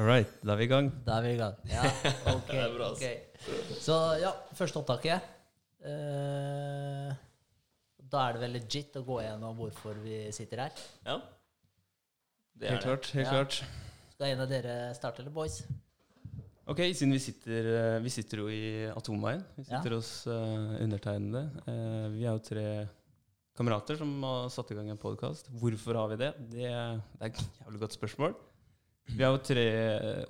All right, da er vi i gang. Da er vi i gang. Ja, ok. Det er bra, ass. Så ja, første opptaket. Uh, da er det vel legit å gå gjennom hvorfor vi sitter her. Ja. Det er Helt klart. helt Ja. klart. Skal en av dere starte, eller boys? Ok, siden vi sitter, eh, vi sitter jo i Atomveien. Vi Ja. sitter hos uh, undertegnede. Uh, vi er jo tre kamerater som har satt i gang en podkast. Hvorfor har vi det? det? Det er et jævlig godt spørsmål. Vi er jo tre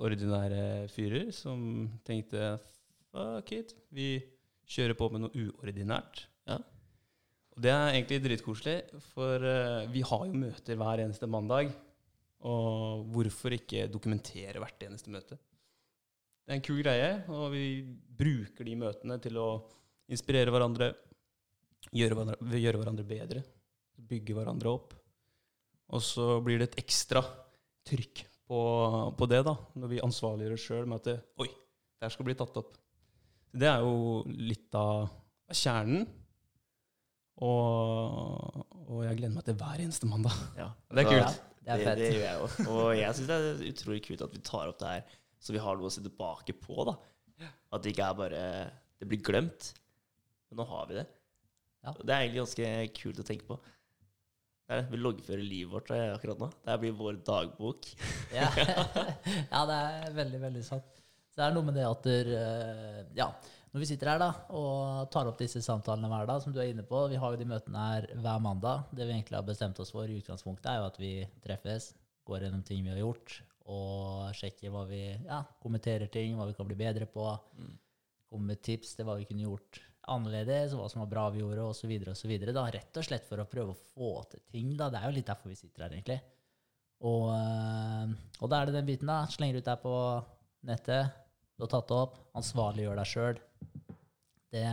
ordinære fyrer som tenkte fuck it, vi kjører på med noe uordinært. Ja. Og det er egentlig dritkoselig, for eh, vi har jo møter hver eneste mandag. Og hvorfor ikke dokumentere hvert eneste møte? Det er en kul greie, og vi bruker de møtene til å inspirere hverandre, gjøre hverandre, gjøre hverandre bedre, bygge hverandre opp. Og så blir det et ekstra trykk på, på det, da, når vi ansvarliggjør oss sjøl med at det, Oi, det her skal bli tatt opp. Det er jo litt av kjernen. Og, og jeg gleder meg til hver eneste mandag. Ja. Det er kult. Det er Det, det gjør jeg òg. Og jeg syns det er utrolig kult at vi tar opp det her, så vi har noe å se tilbake på. da. At det ikke er bare Det blir glemt. Men nå har vi det. Ja. Og det er egentlig ganske kult å tenke på. Det vi loggfører livet vårt akkurat nå. Det blir vår dagbok. Ja. ja, det er veldig, veldig sant. Så det er noe med det at der, eh, Ja, når vi sitter her da og tar opp disse samtalene hver dag, som du er inne på Vi har jo de møtene her hver mandag. Det vi egentlig har bestemt oss for i utgangspunktet, er jo at vi treffes, går gjennom ting vi har gjort, og sjekker hva vi Ja, kommenterer ting, hva vi kan bli bedre på. Kommer med tips til hva vi kunne gjort annerledes, hva som var bra vi gjorde, osv. osv. Rett og slett for å prøve å få til ting. da. Det er jo litt derfor vi sitter her, egentlig. Og, øh, og da er det den biten, da. Slenger ut der på nettet. Du har tatt det opp. Ansvarliggjør deg sjøl. Det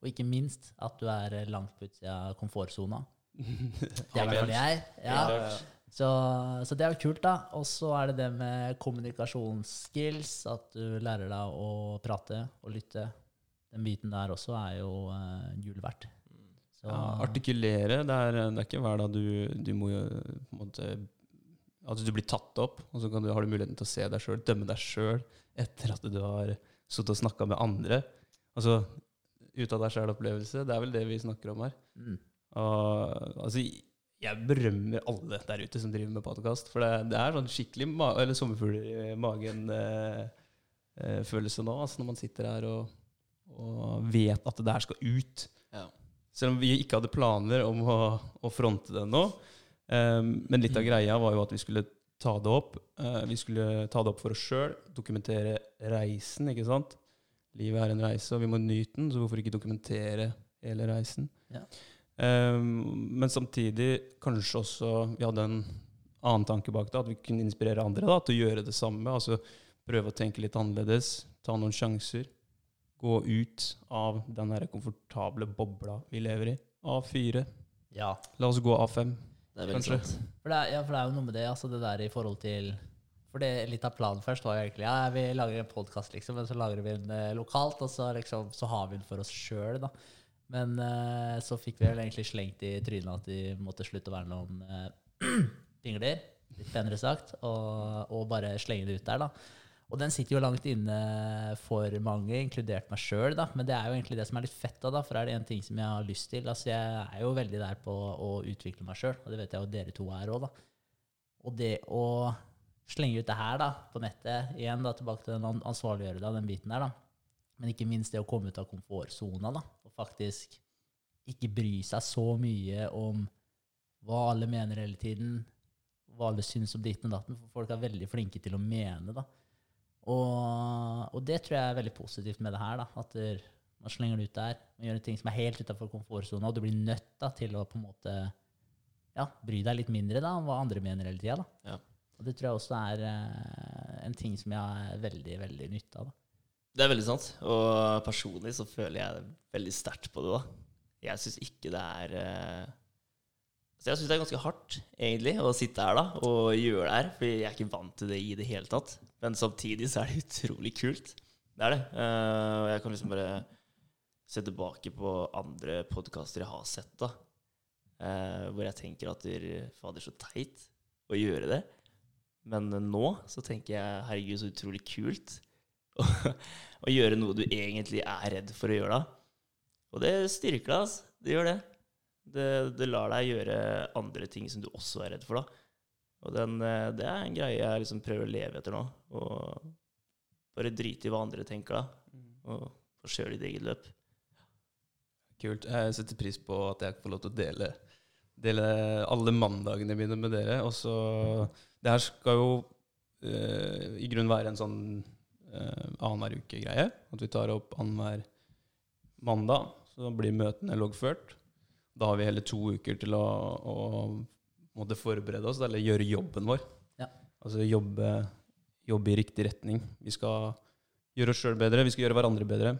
Og ikke minst at du er langt på utsida av komfortsona. Det er fall jeg. Ja. Så, så det er jo kult, da. Og så er det det med kommunikasjonsskills. At du lærer deg å prate og lytte. Den biten der også er jo uh, gull verdt. Så, Ja, artikulere, det er, det er ikke hver dag du, du må jo på en måte At du blir tatt opp, og så kan du, har du muligheten til å se deg sjøl, dømme deg sjøl etter at du har sittet og snakka med andre. Altså ut av deg sjæl-opplevelse. Det er vel det vi snakker om her. mm. Og, altså, jeg berømmer alle der ute som driver med podkast, for det, det er sånn skikkelig ma eller sommerfugler i magen-følelse nå, altså, når man sitter her og, og vet at det der skal ut. Ja. Selv om vi ikke hadde planer om å, å fronte det nå. Um, men litt av greia var jo at vi skulle ta det opp. Uh, vi skulle ta det opp for oss sjøl, dokumentere reisen, ikke sant. Livet er en reise, og vi må nyte den, så hvorfor ikke dokumentere hele reisen? Ja. Um, men samtidig kanskje også vi hadde en annen tanke bak det, at vi kunne inspirere andre da, til å gjøre det samme. altså Prøve å tenke litt annerledes, ta noen sjanser. Gå ut av den der komfortable bobla vi lever i. A4. Ja. La oss gå A5. Det er veldig Kanskje. For det, er, ja, for det er jo noe med det, altså det der i forhold til For det litt av planen først var jo egentlig ja, vi lager en podkast, liksom, men så lager vi den eh, lokalt, og så, liksom, så har vi den for oss sjøl, da. Men eh, så fikk vi vel egentlig slengt i trynet at vi måtte slutte å være noen eh, pingler, litt penere sagt, og, og bare slenge det ut der, da. Og den sitter jo langt inne for mange, inkludert meg sjøl. Men det er jo egentlig det som er litt fett av, da. For er det en ting som jeg har lyst til Altså, jeg er jo veldig der på å utvikle meg sjøl, og det vet jeg jo dere to er òg. Og det å slenge ut det her da, på nettet, igjen da, tilbake til den an- ansvarliggjøre deg, den biten der, da. Men ikke minst det å komme ut av komfortsona, da. Og faktisk ikke bry seg så mye om hva alle mener hele tiden, hva alle syns om ditten og datten, for folk er veldig flinke til å mene, da. Og, og det tror jeg er veldig positivt med det her, da. At der, man slenger det ut der, man gjør ting som er helt utafor komfortsona, og du blir nødt da, til å på en måte ja, bry deg litt mindre da, om hva andre mener hele tida. Ja. Og det tror jeg også er eh, en ting som jeg har veldig, veldig nytte av. da. Det er veldig sant. Og personlig så føler jeg veldig sterkt på det. da. Jeg syns ikke det er eh, Så jeg syns det er ganske hardt, egentlig, å sitte her da og gjøre det her. For jeg er ikke vant til det i det hele tatt. Men samtidig så er det utrolig kult. Det er det. Eh, og jeg kan liksom bare se tilbake på andre podkaster jeg har sett, da. Eh, hvor jeg tenker at fader, så teit å gjøre det. Men nå så tenker jeg herregud, så utrolig kult å, å gjøre noe du egentlig er redd for å gjøre da. Og det styrker deg, altså. Det gjør det. Det. Det lar deg gjøre andre ting som du også er redd for, da. Og den, eh, det er en greie jeg liksom prøver å leve etter nå. Og bare drite i hva andre tenker, da. Og, og kjøre ditt eget løp. Kult. Jeg setter pris på at jeg får lov til å dele, dele alle mandagene mine med dere. Og så Det her skal jo øh, i grunnen være en sånn øh, annenhver uke-greie. At vi tar opp annenhver mandag. Så blir møtene loggført. Da har vi hele to uker til å, å måtte forberede oss, eller gjøre jobben vår. Ja. Altså jobbe, jobbe i riktig retning. Vi skal gjøre oss sjøl bedre, vi skal gjøre hverandre bedre.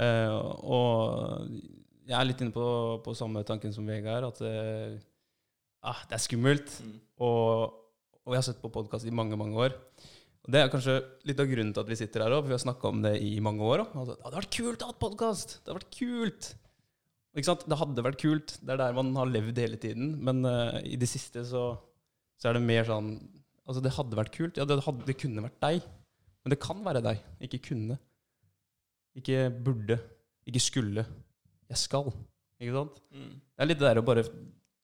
Eh, og jeg er litt inne på, på samme tanken som Vegard, at eh, ah, det er skummelt. Mm. Og, og jeg har sett på podkast i mange, mange år. Og Det er kanskje litt av grunnen til at vi sitter her òg, for vi har snakka om det i mange år. også. Altså, det hadde vært kult å ha podkast! Det hadde vært kult! Ikke sant? Det hadde vært kult. Det er der man har levd hele tiden. Men uh, i det siste så, så er det mer sånn Altså, det hadde vært kult. Ja, det, hadde, det kunne vært deg. Men det kan være deg. Ikke kunne. Ikke burde. Ikke skulle. Jeg skal. Ikke sant? Mm. Det er litt det der å bare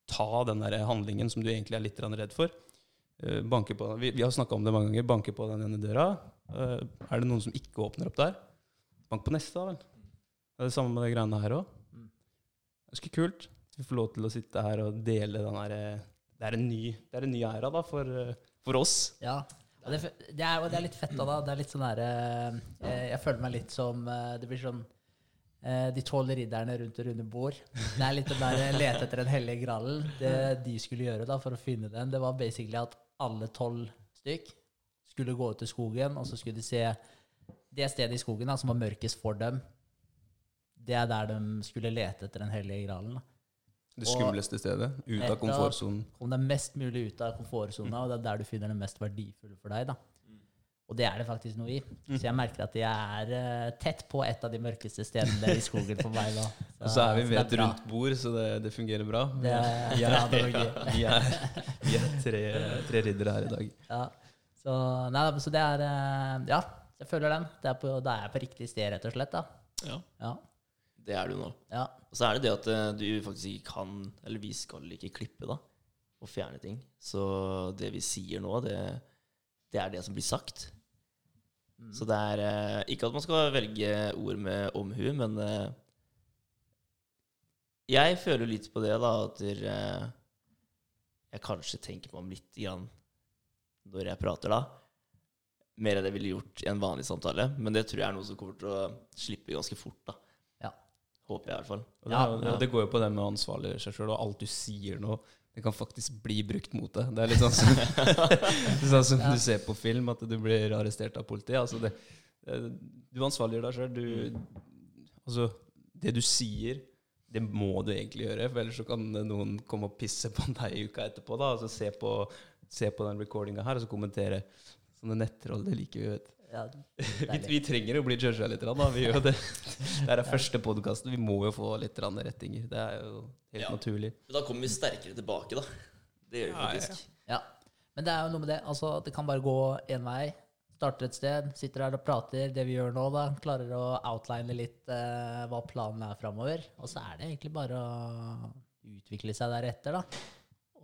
ta den der handlingen som du egentlig er litt redd for. Uh, banke på, vi, vi har snakka om det mange ganger. Banke på den ene døra. Uh, er det noen som ikke åpner opp der? Bank på neste, da vel. Det er det samme med de greiene her òg. Ganske kult. Vi får lov til å sitte her og dele den her eh, Det er en ny, det er en ny æra da, for, eh, for oss. Ja. Og det, det, er, og det er litt fett da, da. Det er litt sånn derre eh, Jeg føler meg litt som eh, Det blir sånn eh, De tolv ridderne rundt det runde bord. Det er litt det der eh, lete etter den hellige gralen. Det de skulle gjøre da for å finne den, det var basically at alle tolv stykk skulle gå ut i skogen, og så skulle de se det stedet i skogen da, som var mørkest for dem. Det er der de skulle lete etter den hellige gralen. da. Det skumleste stedet. Ut av komfortsonen. Kom deg mest mulig ut av komfortsona, og det er der du finner det mest verdifulle for deg. da. Og det er det faktisk noe i. Så jeg merker at jeg er eh, tett på et av de mørkeste stedene i skogen for meg nå. Og så er vi ved et rundt bord, så det, det fungerer bra. Det er vi bra er, ja, vi er, tre, tre riddere her i dag. Ja. Så, nei, så det er eh, Ja, jeg føler den. Det er på, da er jeg på riktig sted, rett og slett. da. Ja, Ja. Det er du nå. ja. Og så er det det at eh, du faktisk ikke kan, eller vi skal ikke klippe, da, og fjerne ting. Så det vi sier nå, det, det er det som blir sagt. Mm. Så det er eh, ikke at man skal velge ord med omhu, men eh, jeg føler litt på det, da, at jeg kanskje tenker meg om litt grann når jeg prater, da. Mer enn jeg ville gjort i en vanlig samtale. Men det tror jeg er noe som kommer til å slippe ganske fort, da. Håper jeg i hvert fall. Og det, Ja, ja. det går jo på det med å ansvarliggjøre seg sjøl, og alt du sier nå, det kan faktisk bli brukt mot deg. Det er litt sånn som, sånn som Ja. du ser på film, at du blir arrestert av politiet. Altså det, eh, du ansvarliggjør deg sjøl. Altså, det du sier, det må du egentlig gjøre, for ellers så kan noen komme og pisse på deg i uka etterpå. da, altså Se på, se på den recordinga her, og så kommentere. Sånne nettroll, det liker vi, vet. Ja, Vi, vi trenger å bli judga litt, da. Vi gjør jo det. Det er første podkasten. Vi må jo få litt rettinger. Det er jo helt Ja. naturlig. Men da kommer vi sterkere tilbake, da. Det gjør vi Ja, ja. faktisk. Ja. Men det er jo noe med det. Altså, det kan bare gå én vei. Starter et sted, sitter her og prater. Det vi gjør nå, da. Klarer å outline litt eh, hva planen er framover. Og så er det egentlig bare å utvikle seg deretter, da.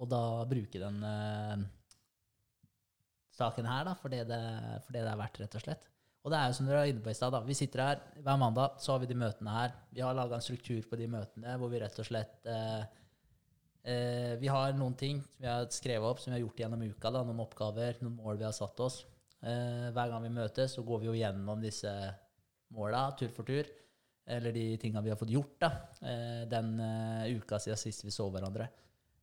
Og da bruke den eh, saken her, da, for det det, for det det er verdt, rett og slett. Og det er jo som dere var inne på i stad. Vi sitter her hver mandag, så har vi de møtene her. Vi har laga en struktur på de møtene hvor vi rett og slett eh, Eh, vi har noen ting vi har skrevet opp, som vi har gjort gjennom uka. Da, noen oppgaver, noen mål vi har satt oss. Eh, hver gang vi møtes, så går vi jo gjennom disse måla tur for tur. Eller de tinga vi har fått gjort da, eh, den eh, uka siden sist vi så hverandre.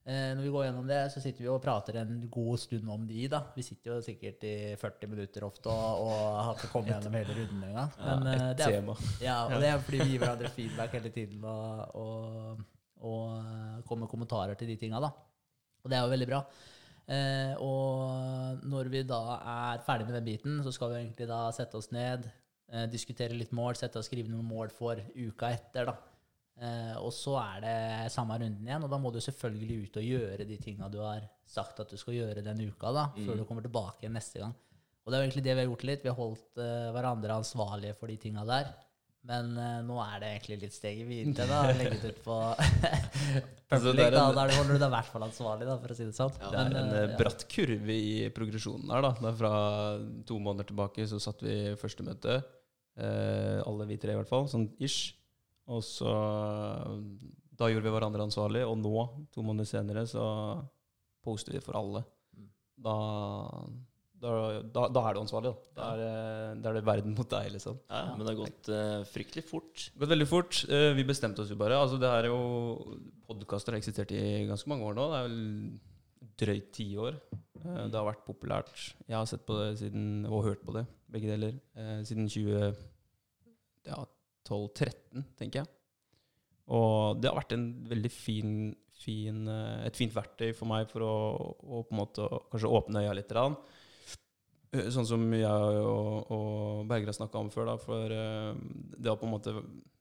Eh, når vi går gjennom det, så sitter vi og prater en god stund om de. da. Vi sitter jo sikkert i 40 minutter ofte og, og har ikke kommet gjennom hele runden engang. Ja, Et det er, tema. ja, og det er fordi vi gir hverandre feedback hele tiden og, og, og eh, kommer med kommentarer til de tinga. Og det er jo veldig bra. Eh, og når vi da er ferdig med den biten, så skal vi egentlig da sette oss ned, eh, diskutere litt mål, sette og skrive noen mål for uka etter, da. Eh, og så er det samme runden igjen, og da må du selvfølgelig ut og gjøre de tinga du har sagt at du skal gjøre den uka, da, før du kommer tilbake igjen neste gang. Og det er jo egentlig det vi har gjort litt. Vi har holdt uh, hverandre ansvarlige for de tinga der. Men uh, nå er det egentlig litt steget videre, da. Legge det ut på public, da. Da er holder du deg i hvert fall ansvarlig, da, for å si det sånn. Det er en uh, bratt kurve i progresjonen her. da. Er fra to måneder tilbake så satt vi første møte. Alle vi tre, i hvert fall. Sånn ish. Og så Da gjorde vi hverandre ansvarlig, og nå, to måneder senere, så poster vi for alle. Da, da, da, da er du ansvarlig, da. Da er, er det verden mot deg, liksom. Ja, men det har gått uh, fryktelig fort. Gått veldig fort. Uh, vi bestemte oss jo bare. Altså, det er jo Podkaster har eksistert i ganske mange år nå. Det er vel drøyt ti år. Uh, det har vært populært. Jeg har sett på det siden, og hørt på det, begge deler, siden 2012-13, tenker jeg. Og det har vært en veldig fin, fin, eh, et fint verktøy for meg for å, å på en måte kanskje åpne øya litt. Rann. Eh, Sånn som jeg og, og Berger har snakka om før. Da, for eh, det, på en måte,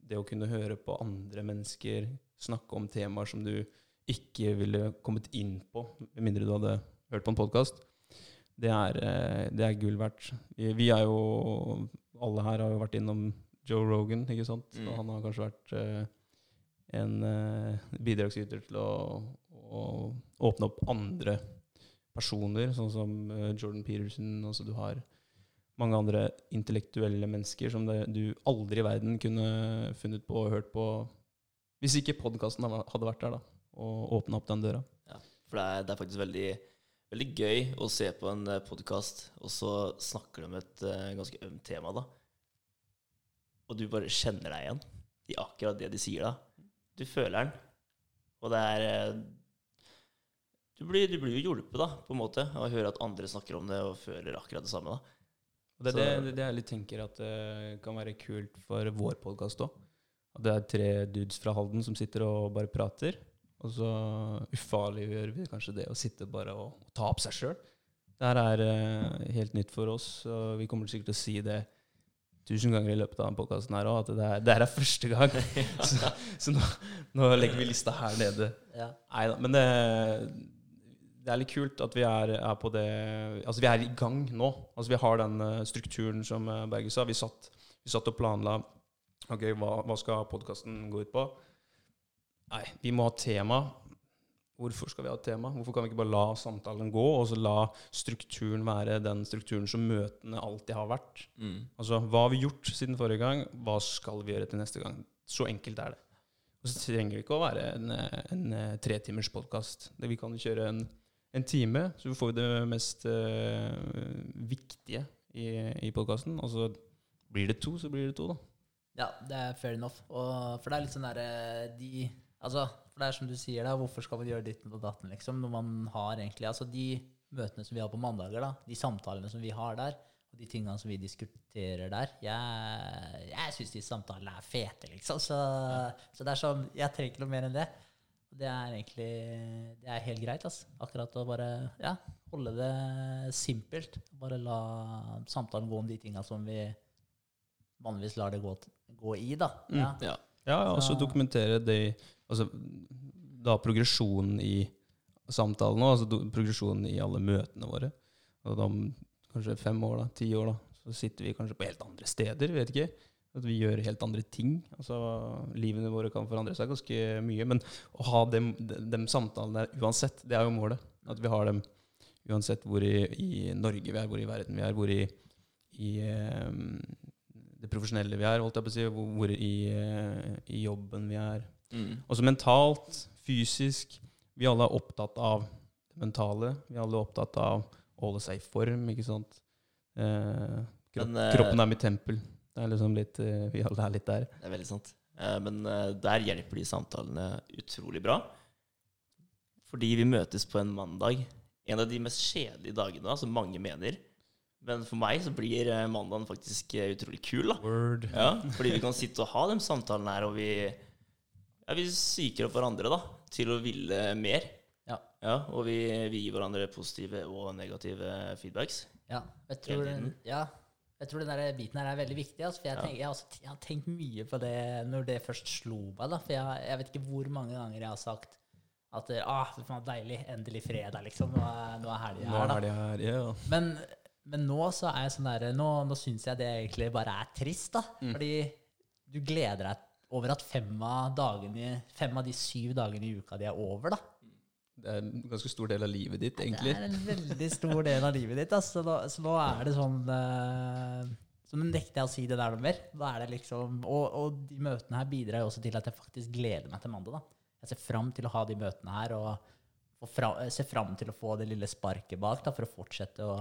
det å kunne høre på andre mennesker snakke om temaer som du ikke ville kommet inn på, med mindre du hadde hørt på en podkast, det, det er gull verdt. Vi, vi er jo Alle her har jo vært innom Joe Rogan, ikke sant? Mm. han har kanskje vært uh, en uh, bidragsyter til å, å åpne opp andre personer, sånn som uh, Jordan Peterson. Altså du har mange andre intellektuelle mennesker som det, du aldri i verden kunne funnet på og hørt på hvis ikke podkasten hadde vært der, da, og åpna opp den døra. Ja, for det er, det er faktisk veldig, veldig gøy å se på en podkast, og så snakker de om et uh, ganske ømt tema, da. Og du bare kjenner deg igjen i akkurat det de sier, da. Du føler den. Og det er eh, Du blir, du blir jo hjulpet, da, på en måte, av å høre at andre snakker om det og føler akkurat det samme, da. Og det er det, det, jeg litt tenker at det kan være kult for vår podkast òg. At det er tre dudes fra Halden som sitter og bare prater. Og så ufarliggjør vi kanskje det å sitte bare og, og ta opp seg sjøl. Det her er uh, helt nytt for oss, og vi kommer sikkert til å si det tusen ganger i løpet av denne podkasten her òg, at det er, det her er første gang. så så nå, nå legger vi lista her nede. Ja. Nei da, men det, det er litt kult at vi er, er på det Altså, vi er i gang nå. Altså, vi har den eh, strukturen som uh, Berge sa. Vi satt, vi satt og planla Ok, hva, hva skal podkasten gå ut på? Nei, vi må ha tema. Hvorfor skal vi ha et tema? Hvorfor kan vi ikke bare la samtalen gå, og så la strukturen være den strukturen som møtene alltid har vært? Mm. Altså, hva har vi gjort siden forrige gang? Hva skal vi gjøre til neste gang? Så enkelt er det. Og så trenger det ikke å være en, eh, en eh, tretimers podkast. Vi kan kjøre en, en time, så får vi det mest uh, viktige i, i podkasten. Og så blir det to, så blir det to, da. Ja, det er fair enough. Og, for det er litt sånn derre de Altså, for det er som du sier, da, hvorfor skal man gjøre ditten og datten, liksom, når man har egentlig Altså, de møtene som vi har på mandager, da, de samtalene som vi har der, og de tingene som vi diskuterer der Jeg, jeg syns de samtalene er fete, liksom. Så, så det er sånn Jeg trenger ikke noe mer enn det. Og det er egentlig Det er helt greit, altså. Akkurat å bare ja, holde det simpelt. Bare la samtalen gå om de tinga som vi vanligvis lar det gå, gå i, da. Mm. Ja. Ja. Ja, og så Så- dokumentere det Altså da progresjonen i samtalen òg, altså progresjonen i alle møtene våre. Og om kanskje fem år, da, ti år, da, så sitter vi kanskje på helt andre steder. vet ikke. At vi gjør helt andre ting. Altså, Livene våre kan forandre seg ganske mye. Men å ha dem, dem, samtalene uansett, det er jo målet. At vi har dem uansett hvor i, i Norge vi er, hvor i verden vi er, hvor i, i eh, det profesjonelle vi er, holdt jeg på å si, hvor, hvor i, i jobben vi er. Mm. Også mentalt, fysisk. Vi alle er opptatt av det mentale. Vi alle er opptatt av å holde seg i form, ikke sant. Eh, kropp, Men, eh, kroppen er mitt tempel. Det er liksom litt, eh, vi alle er litt der. Det er veldig sant. Eh, Men der hjelper de samtalene utrolig bra. Fordi vi møtes på en mandag. En av de mest kjedelige dagene, som mange mener. Men for meg så blir mandagen faktisk utrolig kul. da. Word. Ja, fordi vi kan sitte og ha de samtalene her, og vi, ja, vi psyker opp hverandre da, til å ville mer. Ja. ja og vi, vi gir hverandre positive og negative feedbacks. Ja, jeg tror, Hele ja, Jeg tror den der biten her er veldig viktig. Altså, for jeg, Ja. tenker, jeg, har også, jeg har tenkt mye på det når det først slo meg. Da, for jeg, jeg vet ikke hvor mange ganger jeg har sagt at ah, det var deilig, endelig fredag, liksom. Nå er, nå er helga her. er da. det her, ja. Men, men nå så er jeg sånn der Nå, nå syns jeg det egentlig bare er trist, da. Mm. Fordi du gleder deg over at fem av, dagene, fem av de syv dagene i uka de er over, da. Det er en ganske stor del av livet ditt, egentlig. Det er en veldig stor del av livet ditt. Altså. Så, nå, så nå er det sånn eh, Så nå nekter jeg å si det der noe mer. Da er det liksom, og, og de møtene her bidrar jo også til at jeg faktisk gleder meg til mandag. da. Jeg ser fram til å ha de møtene her, og, og fra, ser fram til å få det lille sparket bak da, for å fortsette å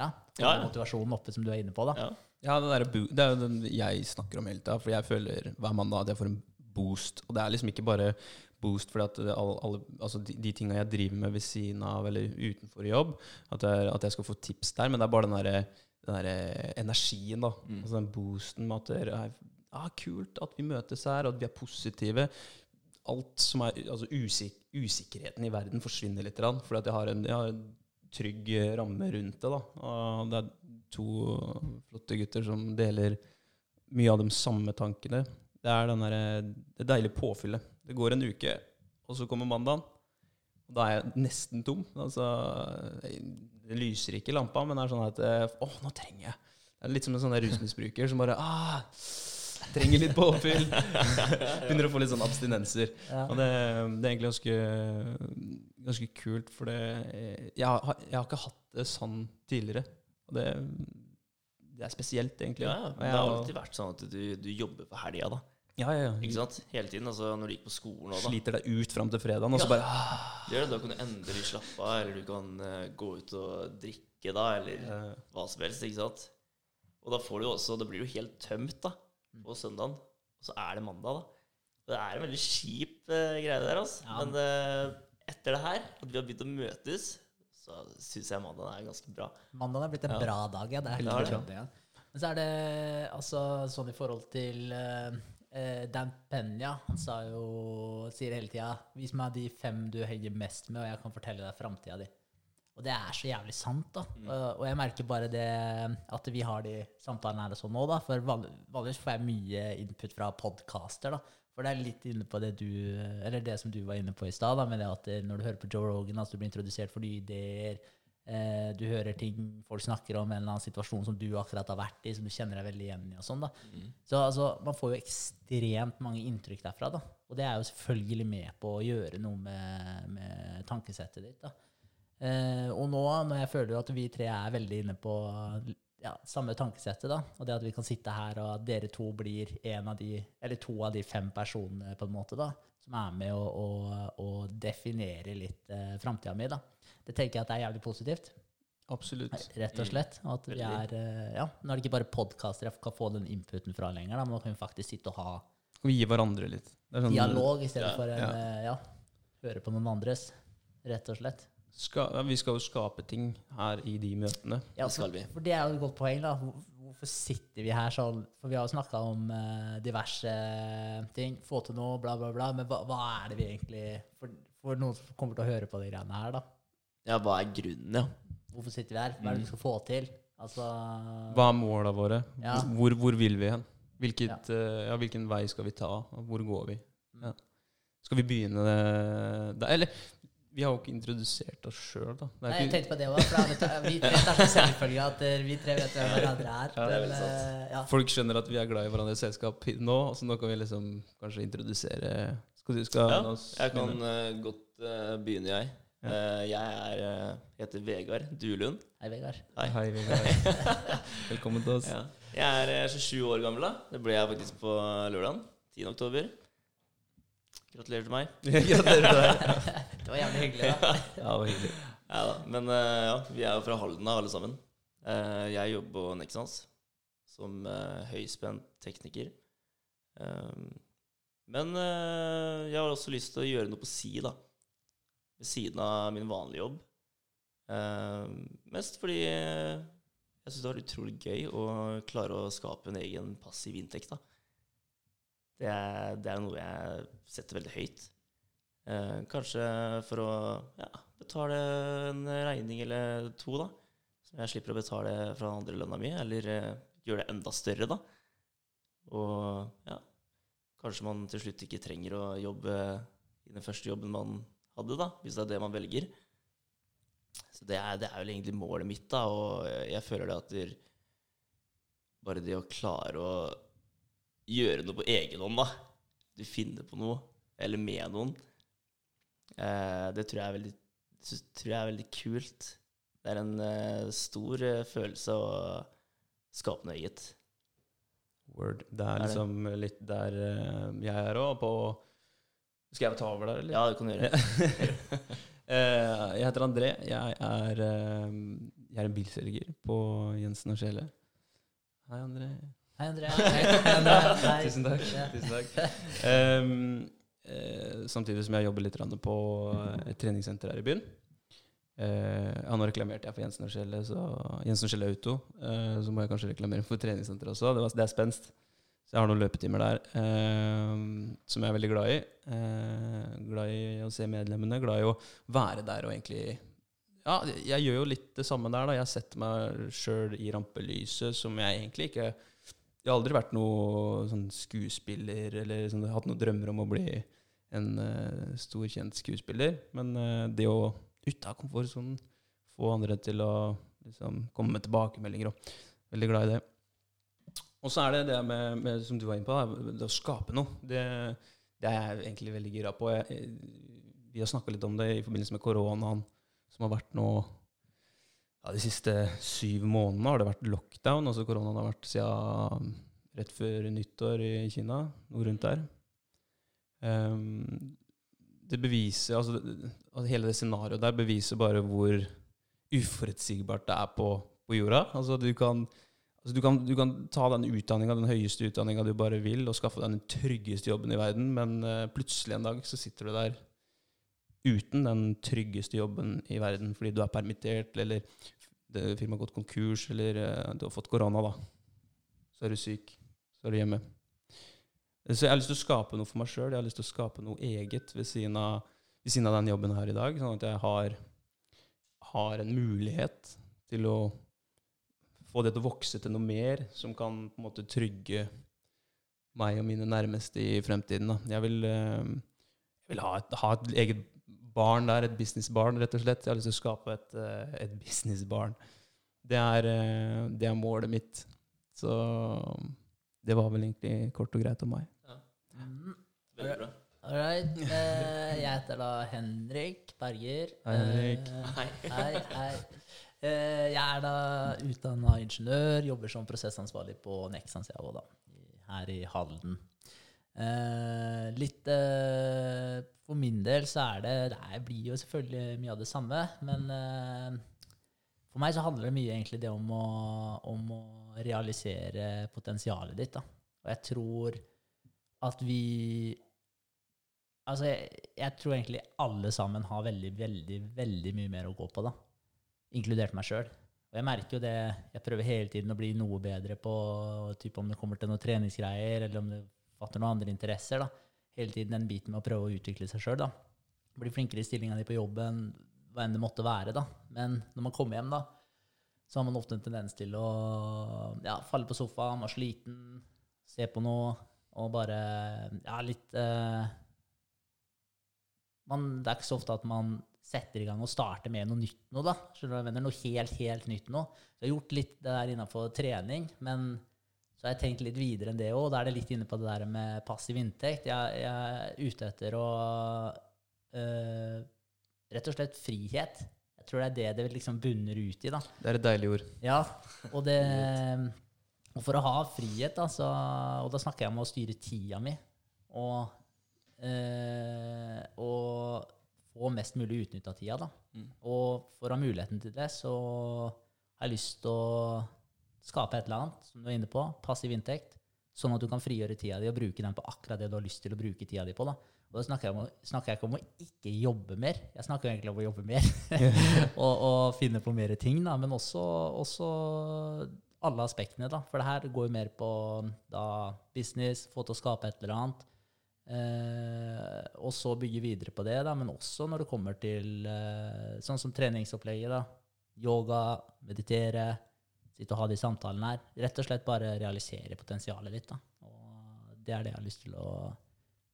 ja, få Ja, ja. motivasjonen oppe, som du er inne på. da. Ja. Ja, det, der, det er jo den jeg snakker om hele tida, for jeg føler hver mandag at jeg får en boost. Og det er liksom ikke bare boost fordi at alle, alle, altså de, de tinga jeg driver med ved siden av eller utenfor jobb, at, er, at jeg skal få tips der, men det er bare den derre den der energien, da. Altså den boosten med at det er ah, kult at vi møtes her, og at vi er positive. Alt som er Altså usik usikkerheten i verden forsvinner litt, at jeg har en, jeg har en trygg ramme rundt det. da. Og det er to flotte gutter som deler mye av de samme tankene. Det er den der, det deilige påfyllet. Det går en uke, og så kommer mandagen. Og da er jeg nesten tom. Altså, det lyser ikke i lampa, men det er sånn at eh, Å, nå trenger jeg Det er litt som en sånn rusmisbruker som bare ah, Trenger litt påfyll. Begynner å få litt sånn abstinenser. Ja. Og det, det er egentlig ganske, ganske kult, for det jeg har, jeg har ikke hatt det sånn tidligere. Og det, det er spesielt, egentlig. Ja, ja. Det har alltid vært sånn at du, du jobber på helga, da. ja, ja, Ikke ja. sant? Hele tiden. altså Når du gikk på skolen òg, da. Sliter deg ut fram til fredagen, og så bare ah, Det det, Da kan du endelig slappe av, eller du kan uh, gå ut og drikke, da, eller hva som helst. ikke sant? Og da får du også Da blir du helt tømt da på søndagen. Og så er det mandag, da. Og det er en veldig kjip uh, greie der, altså. Men uh, etter det her, at vi har begynt å møtes, så syns jeg mandagen er ganske bra. Mandagen er blitt en Ja. bra dag, ja. Det er helt klart. Ja. Men så er det altså sånn i forhold til eh, eh, Dan Penya. Han sa jo, sier hele tida 'Vis meg de fem du henger mest med, og jeg kan fortelle deg framtida di'. Og det er så jævlig sant, da. Og, og jeg merker bare det at vi har de samtalene her og sånn nå, da. For vanligvis får jeg mye input fra podcaster, da. For det er litt inne på det du Eller det som du var inne på i stad, med det at eh, når du hører på Joe Rogan, altså du blir introdusert for nye ideer, eh, du hører ting folk snakker om, en eller annen situasjon som du akkurat har vært i, som du kjenner deg veldig igjen i, og sånn, da. Så altså, man får jo ekstremt mange inntrykk derfra, da. Og det er jo selvfølgelig med på å gjøre noe med, med tankesettet ditt, da. Eh, og nå, når jeg føler at vi tre er veldig inne på ja, samme tankesettet, da, og det at vi kan sitte her, og at dere to blir en av de, eller to av de fem personene, på en måte, da, som er med å, å, å definere litt eh, framtida mi, da. Det tenker jeg at er jævlig positivt, absolutt. rett og slett. Og at vi er, eh, ja, Nå er det ikke bare podkaster jeg kan få den inputen fra lenger, da, men nå kan vi faktisk sitte og ha Og gi hverandre litt. Det sånn, dialog i stedet Ja, for en, ja. eh, ja, høre på noen andres, rett og slett. Ska, ja, vi skal jo skape ting her i de møtene. Ja, for, vi. for det er jo et godt poeng. da. Hvorfor sitter vi her sånn? For vi har jo snakka om uh, diverse ting. Få til noe, bla, bla, bla. Men hva, hva er det vi egentlig for, for noen som kommer til å høre på de greiene her, da. Ja, hva er grunnen, ja? Hvorfor sitter vi her? Hva er det vi skal få til? Altså Hva er måla våre? Ja. Hvor, hvor vil vi hen? Hvilket, eh, ja, hvilken vei skal vi ta? Hvor går vi? Ja. Skal vi begynne det der? Eller vi har jo ikke introdusert oss sjøl, da. Det er Nei, jeg tenkte på det òg. Vi tre tar så selvfølgelig at eh, vi tre vet hvem hverandre er. Ja, det er men, eh, ja. folk skjønner at vi er glad i hverandres selskap nå, så nå kan vi liksom kanskje introdusere Skal du skal Ja, jeg kan eh, godt uh, begynne, jeg. Uh, jeg er, heter Vegard Dulund. Hei, Vegard. Hei. Hei, Vegard. Velkommen til oss. Ja. Jeg er eh, 27 år gammel. da Det ble jeg faktisk på lørdag. 10. oktober. Gratulerer til meg. Gratulerer til deg. Det var jævlig hyggelig. da. Ja, det var hyggelig. Ja da, Men eh, ja, vi er jo fra Halden, da, alle sammen. Eh, jeg jobber på Nexans som eh, høyspent tekniker. Eh, men jeg har også lyst til å gjøre noe på si, da. Ved siden av min vanlige jobb. Eh, mest fordi jeg syns det var utrolig gøy å klare å skape en egen passiv inntekt. da. Det er, det er noe jeg setter veldig høyt. Eh, kanskje for å ja, betale en regning eller to, da. Som jeg slipper å betale fra den andre lønna mi. Eller eh, gjøre det enda større, da. Og ja, kanskje man til slutt ikke trenger å jobbe i den første jobben man hadde, da, hvis det er det man velger. Så det er, det er vel egentlig målet mitt, da, og jeg føler det at der, bare det å klare å gjøre noe på egen hånd, da, du finner på noe, eller med noen, det tror jeg, er veldig, tror jeg er veldig kult. Det er en eh, stor eh, følelse å skape noe eget. Word. Det er Er det? liksom litt der eh, jeg er òg, på Skal jeg ta over der, eller? Ja, det kan du gjøre. Eh, jeg heter André. Jeg er, eh, jeg er en bilselger på Jensen og Sjele. Hei, André. Hei, André. Hei, Andrea. Hei. Tusen takk. Ja. Tusen takk. Ehm, eh, samtidig som jeg jobber litt på et treningssenter her i byen. Uh, ja, nå reklamerte jeg for Jensen og Skjelle, så Jensen Auto. Uh, så må jeg kanskje reklamere for treningssenteret også. Det, var, det er spenst. Så jeg har noen løpetimer der uh, som jeg er veldig glad i. Eh, glad i å se medlemmene, glad i å være der og egentlig Ja, jeg gjør jo litt det samme der, da. Jeg setter meg sjøl i rampelyset, som jeg egentlig ikke Jeg har aldri vært noe sånn skuespiller eller sånn, hatt noen drømmer om å bli en uh, stor, kjent skuespiller. Men uh, det å ut av komfortsonen, få andre til å liksom, komme med tilbakemeldinger og Veldig glad i det. Og så er det det med, med, som du var inne på, det å skape noe. Det, det er jeg egentlig veldig gira på. Jeg, vi har snakka litt om det i forbindelse med koronaen som har vært nå ja, De siste syv månedene har det vært lockdown. altså Koronaen har vært siden rett før nyttår i Kina, noe rundt der. Ehm, det beviser altså, altså Hele det scenarioet der beviser bare hvor uforutsigbart det er på, på jorda. Altså du kan, altså du kan, du kan ta den utdanninga, den høyeste utdanninga du bare vil, og skaffe deg den tryggeste jobben i verden, men uh, plutselig en dag så sitter du der uten den tryggeste jobben i verden fordi du er permittert, eller firmaet har gått konkurs, eller uh, du har fått korona, da. Så er du syk. Så er du hjemme. Så jeg har lyst til å skape noe for meg sjøl. Jeg har lyst til å skape noe eget ved siden av, ved siden av den jobben her i dag. Sånn at jeg har, har en mulighet til å få det til å vokse til noe mer som kan på en måte trygge meg og mine nærmeste i fremtiden. Da. Jeg vil, eh, jeg vil ha, et, ha et eget barn der, et businessbarn, rett og slett. Jeg har lyst til å skape et, eh, et businessbarn. Det er, eh, det er målet mitt. Så det var vel egentlig kort og greit om meg. Mm. Veldig bra. All right. Eh, jeg heter da Henrik Berger. Hei, Henrik. Eh, Hei. hei, hei. Eh, jeg er da utdanna ingeniør, jobber som prosessansvarlig på Nexans jeg da, her i Halden. Eh, litt eh, For min del så er det Det er- blir jo selvfølgelig mye av det samme, men eh, for meg så handler det mye egentlig det om å, om å realisere potensialet ditt. da. Og jeg tror at vi Altså, jeg, jeg tror egentlig alle sammen har veldig, veldig, veldig mye mer å gå på, da. Inkludert meg sjøl. Og jeg merker jo det Jeg prøver hele tiden å bli noe bedre på typ om det kommer til noen treningsgreier, eller om det fatter noen andre interesser. da. Hele tiden den biten med å prøve å utvikle seg sjøl. Bli flinkere i stillinga di på jobben, hva enn det måtte være. da. Men når man kommer hjem, da, så har man ofte en tendens til å ja, falle på sofaen, være sliten, se på noe og bare Ja, litt eh, man, Det er ikke så ofte at man setter i gang og starter med noe nytt nå, da. Skjønner du mener? Noe helt, helt nytt nå. Jeg har gjort litt det der innenfor trening, men så har jeg tenkt litt videre enn det òg. Da er det litt inne på det der med passiv inntekt. Jeg, jeg er ute etter å eh, Rett og slett frihet. Tror det er det det liksom bunner ut i, da. Det er et deilig ord. Ja, og det Og for å ha frihet, da, så, og da snakker jeg om å styre tida mi, og, eh, og få mest mulig utnytta tida, da. Mm. Og for å ha muligheten til det, så har jeg lyst til å skape et eller annet, som du er inne på, passiv inntekt, sånn at du kan frigjøre tida di og bruke den på akkurat det du har lyst til å bruke tida di på. da. Og da snakker jeg, om, snakker jeg ikke om å ikke jobbe mer, jeg snakker egentlig om å jobbe mer. og, og finne på mer ting, da, men også, også alle aspektene. da, For det her går jo mer på da, business, få til å skape et eller annet. Eh, og så bygge videre på det, da, men også når det kommer til eh, sånn som treningsopplegget. da, Yoga, meditere, sitte og ha de samtalene her. Rett og slett bare realisere potensialet ditt. da. Og det er det jeg har lyst til å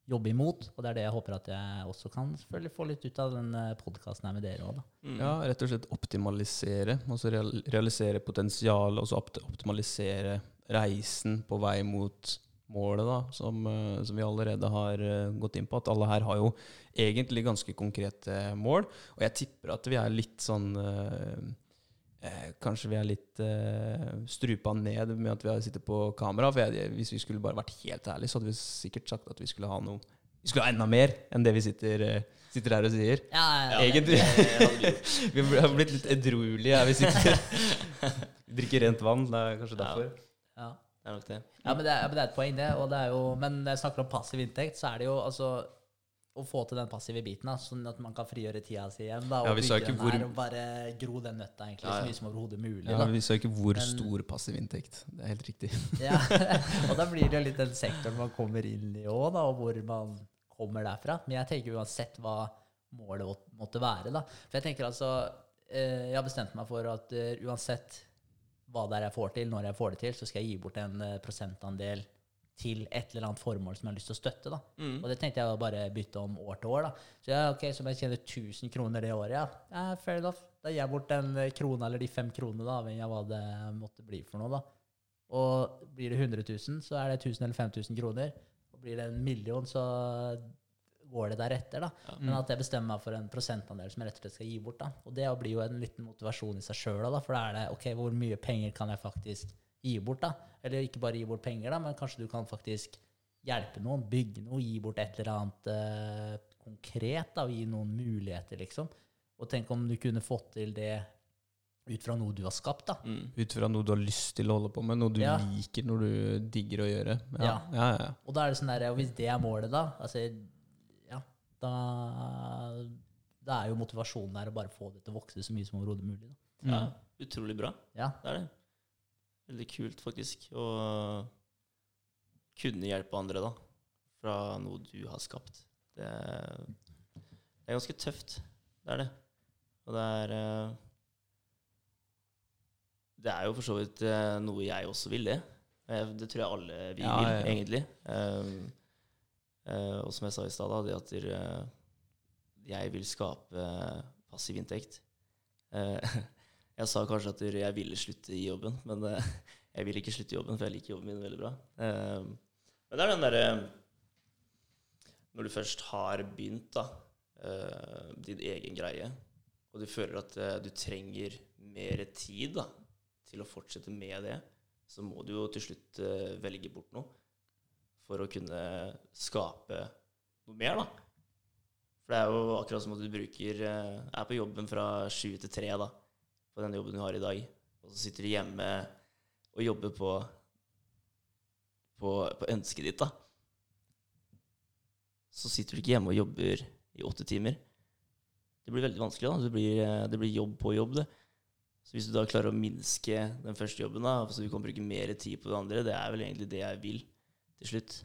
jobbe imot, og det er det jeg håper at jeg også kan selvfølgelig få litt ut av den podkasten her med dere òg. Mm. Ja, rett og slett optimalisere. Altså real realisere potensial, og så optimalisere reisen på vei mot målet, da, som, eh, som vi allerede har eh, gått inn på. At alle her har jo egentlig ganske konkrete mål. Og jeg tipper at vi er litt sånn eh, Kanskje vi er litt eh, strupa ned med at vi har sittet på kamera. For jeg, hvis vi skulle bare vært helt ærlige, så hadde vi sikkert sagt at vi skulle ha noe Vi skulle ha enda mer enn det vi sitter, eh, sitter her og sier. Ja, Ja, Egentlig. det vi har blitt litt edruelige her vi sitter. Vi drikker rent vann. Det er kanskje Ja. derfor. ja. Det er nok det. Ja, men det, er, men det er et poeng, det. Og det er jo, men når jeg snakker om passiv inntekt, så er det jo altså å få til den passive biten, da, sånn at man kan frigjøre tida si igjen. da, Ja, Og vi sa ikke hvor- her, og bare gro den nøtta egentlig Ja, ja. så mye som overhodet mulig. Ja. Vi sa ikke hvor Men- stor passiv inntekt. Det er helt riktig. Ja, og da blir det jo litt den sektoren man kommer inn i òg, og hvor man kommer derfra. Men jeg tenker uansett hva målet måtte være, da. For jeg tenker altså eh, Jeg har bestemt meg for at eh, uansett hva det er jeg får til, når jeg får det til, så skal jeg gi bort en eh, prosentandel til et eller annet formål som jeg har lyst til å støtte. da. Mm. Og det tenkte jeg å bare bytte om år til år. da. Så ja, ok, så om jeg tjener 1000 kroner det året, ja, ja fair enough. Da gir jeg bort den eh, krona eller de fem kronene, da, avhengig av hva det måtte bli for noe. da. Og blir det 100 000, så er det 1000 eller 5000 kroner. Og blir det en million, så går det deretter. da. Ja. Men at jeg bestemmer meg for en prosentandel som jeg rett og slett skal gi bort. da. Og det blir jo en liten motivasjon i seg sjøl, for da er det ok, hvor mye penger kan jeg faktisk gi bort? da? Eller ikke bare gi bort penger, da, men kanskje du kan faktisk hjelpe noen, bygge noe, gi bort et eller annet eh, konkret, da, og gi noen muligheter, liksom. Og tenk om du kunne fått til det ut fra noe du har skapt, da. Mm. Ut fra noe du har lyst til å holde på med, noe du Ja. liker, noe du digger å gjøre. Ja, Ja. ja, ja. Og da er det sånn der, og hvis det er målet, da altså, ja, da, da er jo motivasjonen der å bare få det til å vokse så mye som overhodet mulig. Da. Ja, utrolig bra. Ja. Det er det. Veldig kult, faktisk. Å kunne hjelpe andre, da. Fra noe du har skapt. Det, det er ganske tøft. Det er det. Og det er eh, Det er jo for så vidt eh, noe jeg også vil, det. Det tror jeg alle vi Ja, vil, ja, ja. egentlig. Um, og som jeg sa i stad, det at jeg vil skape passiv inntekt. Eh, jeg sa kanskje at jeg ville slutte i jobben, men eh, jeg vil ikke slutte i jobben, for jeg liker jobben min veldig bra. Eh, men det er den derre Når du først har begynt, da, eh, din egen greie, og du føler at eh, du trenger mer tid da, til å fortsette med det, så må du jo til slutt velge bort noe for å kunne skape noe mer, da. For det er jo akkurat som at du bruker er på jobben fra sju til tre da, på den jobben du har i dag, og så sitter du hjemme og jobber på, på, på ønsket ditt, da. Så sitter du ikke hjemme og jobber i åtte timer. Det blir veldig vanskelig. da. Det blir, det blir jobb på jobb. det. Så hvis du da klarer å minske den første jobben, da, så du kan bruke mer tid på det andre, det er vel egentlig det jeg vil til slutt.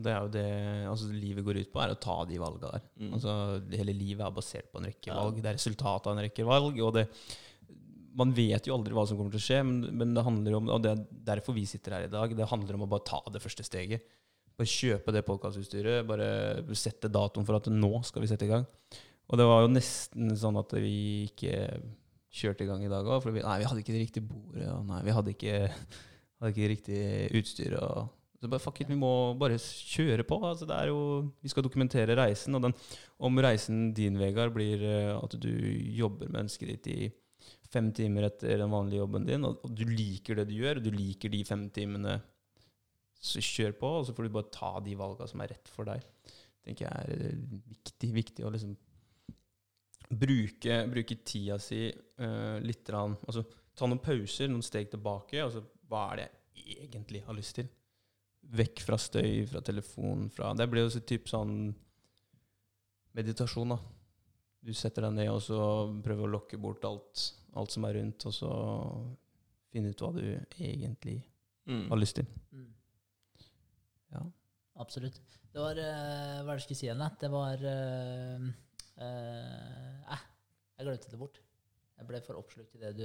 Det er jo det altså, livet går ut på, er å ta de valga der. Mm. Altså, hele livet er basert på en rekke valg. Det er resultatet av en rekke valg. og det man vet jo aldri hva som kommer til å skje, men, men det handler om, og det er derfor vi sitter her i dag, det handler om å bare ta det første steget. Bare kjøpe det podkastutstyret, bare sette datoen for at nå skal vi sette i gang. Og det var jo nesten sånn at vi ikke kjørte i gang i dag òg, for vi, nei, vi hadde ikke det riktige bordet, og nei, vi hadde ikke, hadde ikke det riktige utstyret. og så bare, fuck it, Vi må bare kjøre på. altså det er jo, Vi skal dokumentere reisen. og den, Om reisen din, Vegard, blir eh, at du jobber med ønsket ditt i fem timer etter den vanlige jobben din, og, og du liker det du gjør, og du liker de fem timene, så kjør på, og så får du bare ta de valga som er rett for deg. tenker jeg er eh, viktig, viktig å liksom bruke, bruke tida si uh, litt rann, altså Ta noen pauser, noen steg tilbake. altså Hva er det jeg egentlig har lyst til? Vekk fra støy, fra telefon, fra Det blir jo så typ sånn meditasjon, da. Du setter deg ned og så prøver å lokke bort alt, alt som er rundt, og så finne ut hva du egentlig Mm. har lyst til. Mm. Ja. Absolutt. Det var eh, Hva er det jeg skulle si igjen? Det var eh, eh, eh, Jeg glemte det bort. Jeg ble for oppslukt i det du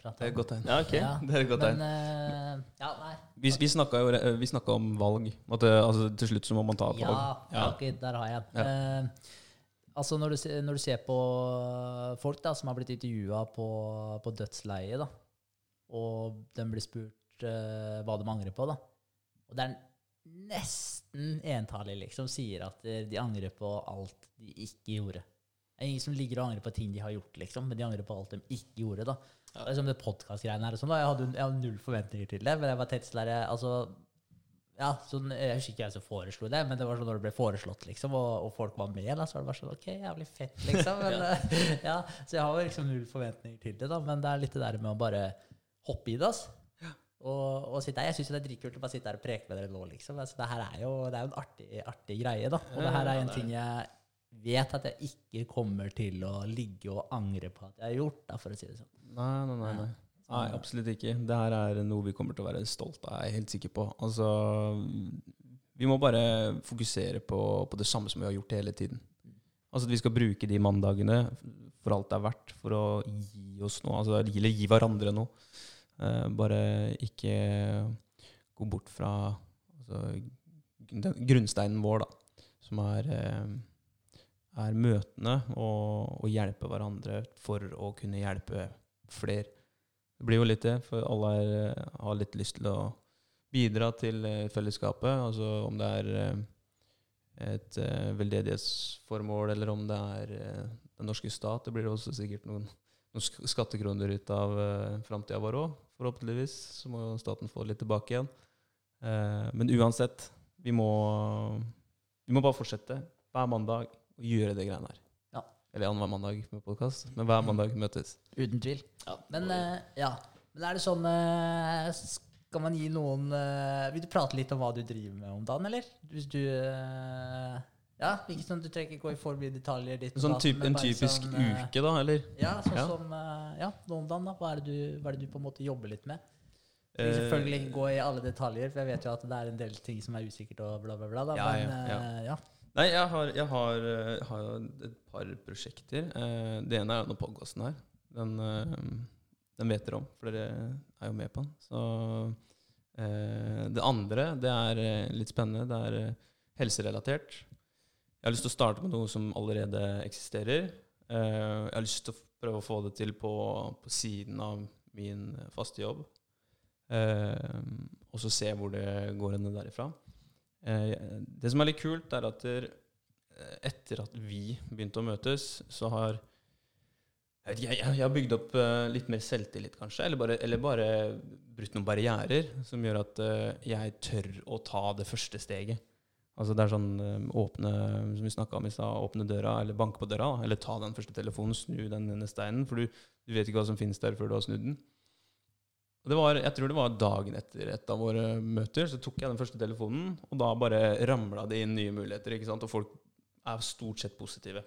prata om. Det er et godt tegn. Ja, ok. Ja, Det er et godt Men tegn. eh, Ja, nei. Vi, vi snakka jo vi om valg. At det, altså, til slutt så må man ta et Ja, valg. ja. okay, der har jeg Ja. Uh, altså når du, når du ser på folk da, som har blitt intervjua på, på dødsleiet, da, og de blir spurt uh, hva de angrer på, da. Og det er nesten entallig liksom sier at de de angrer på alt de ikke gjorde. Det er ingen som ligger og angrer på ting de har gjort, liksom, men de angrer på alt de ikke gjorde. da. Ja. Er som det podkast-greiene her. og sånn, da. Jeg hadde, jeg hadde null forventninger til det, men jeg var tenkte sånn der, altså, ja, sånn, Jeg husker ikke jeg som foreslo det, men det var sånn når det ble foreslått, liksom, og, og folk var med, da, så var det bare sånn OK, jævlig fett, liksom. Men, ja. ja, så jeg har jo liksom null forventninger til det, da, men det er litt det der med å bare hoppe i det, altså. Og, og sitte her. Jeg syns det er dritkult å bare sitte her og preke med dere nå, liksom. Altså, det her er jo, det er en artig, artig greie, da. Og det her er en ting jeg vet at jeg ikke kommer til å ligge og angre på at jeg har gjort, da, for å si det sånn. Nei, nei, nei, nei. Nei, absolutt ikke. Det her er noe vi kommer til å være stolt av, jeg er helt sikker på. Altså, vi må bare fokusere på, på det samme som vi har gjort hele tiden. Altså at vi skal bruke de mandagene for alt det er verdt, for å gi oss noe. Altså, eller gi hverandre noe. Eh, bare ikke gå bort fra altså, grunnsteinen vår, da, som er, eh, er møtene og, og hjelpe hverandre for å kunne hjelpe flere. Det blir jo litt det, for alle er, har litt lyst til å bidra til eh, fellesskapet. Altså om det er eh, et eh, veldedighetsformål, eller om det er eh, den norske stat. Det blir også sikkert noen, noen skattekroner ut av uh, framtida vår òg, forhåpentligvis. Så må staten få litt tilbake igjen. Eh, men uansett, vi må, vi må bare fortsette hver mandag å gjøre det greiene her. Ja. Eller annenhver mandag med podkast, men hver mandag møtes. Uten tvil. Ja, Men eh, ja. Men er det sånn eh, Skal man gi noen eh, Vil du prate litt om hva du driver med om dagen, eller? Hvis du Ja, ikke sånn du trenger ikke gå i for mye detaljer. Ditt Sånn typ, en typisk sånn, uke, da, eller? Ja, sånn Ja. som Ja, nå om dagen, da. Hva er, det du, hva er det du på en måte jobber litt med? Eh, selvfølgelig ikke gå i alle detaljer, for jeg vet jo at det er en del ting som er usikkert og bla, bla, bla. Da, Ja, men ja, ja. Eh. Nei, jeg har, jeg har, jeg har et par prosjekter. Eh, det ene er denne podkasten her. Den, eh, den vet dere om, for dere er jo med på den. Så eh, Det andre, det er eh, litt spennende. Det er eh, helserelatert. Jeg har lyst til å starte med noe som allerede eksisterer. Eh, jeg har lyst til å prøve å få det til på, på siden av min faste jobb. Eh, og så se hvor det går henne derifra. Eh, det som er litt kult, er at eh, etter at vi begynte å møtes, så har jeg, har bygd opp eh, litt mer selvtillit, kanskje. Eller bare, eller bare brutt noen barrierer som gjør at jeg tør å ta det første steget. Altså det er sånn åpne som vi om i sted, åpne døra, eller banke på døra. Eller ta den første telefonen, snu den ene steinen. For du, du vet ikke hva som finnes der før du har snudd den. Var, jeg tror det var dagen etter et av våre møter, så tok jeg den første telefonen, og da bare ramla det inn nye muligheter. ikke sant? Og folk er stort sett positive.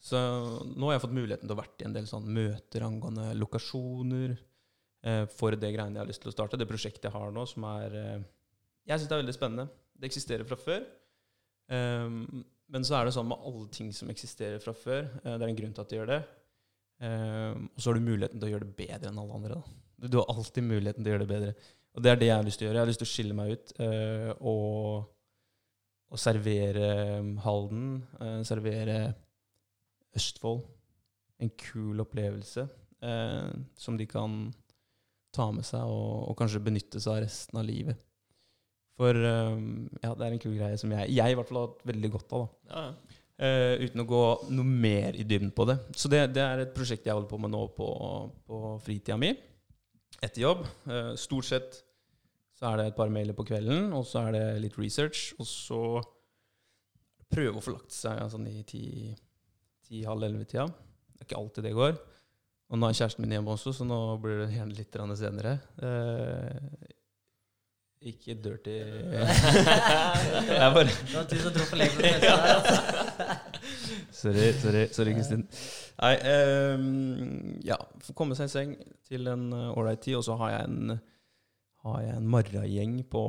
Så nå har jeg fått muligheten til å vært i en del sånn møter angående lokasjoner eh, for det greiene jeg har lyst til å starte. Det prosjektet jeg har nå, som er eh, Jeg syns det er veldig spennende. Det eksisterer fra før. Eh, men så er det sånn med alle ting som eksisterer fra før. eh, det er en grunn til at de gjør det. Um, og så har du muligheten til å gjøre det bedre enn alle andre. Da. Du, har alltid muligheten til å gjøre det bedre. Og det er det jeg har lyst til å gjøre. Jeg har lyst til å skille meg ut eh, og, og servere um, Halden. eh, servere Østfold. En kul opplevelse eh, som de kan ta med seg og, og kanskje benytte seg av resten av livet. For eh, ja, det er en kul greie som jeg, jeg i hvert fall har hatt veldig godt av. da. Ja, Eh, uten å gå noe mer i dybden på det. Så det, det er et prosjekt jeg holder på med nå på, på fritida mi. Etter jobb. Uh, stort sett så er det et par mailer på kvelden, og så er det litt research. Og så prøve å få lagt seg sånn i ti-halv elleve-tida. Det er ikke alltid det går. Og nå er kjæresten min hjemme også, så nå blir det gjerne litt senere. Uh, ikke dirty Det bare Det var du som dro for lenge på det der, altså. Sorry, sorry, sorry Kristin. Nei, um, ja, komme seg i seng til en ålreit tid. Og så har jeg en, har jeg en marragjeng på,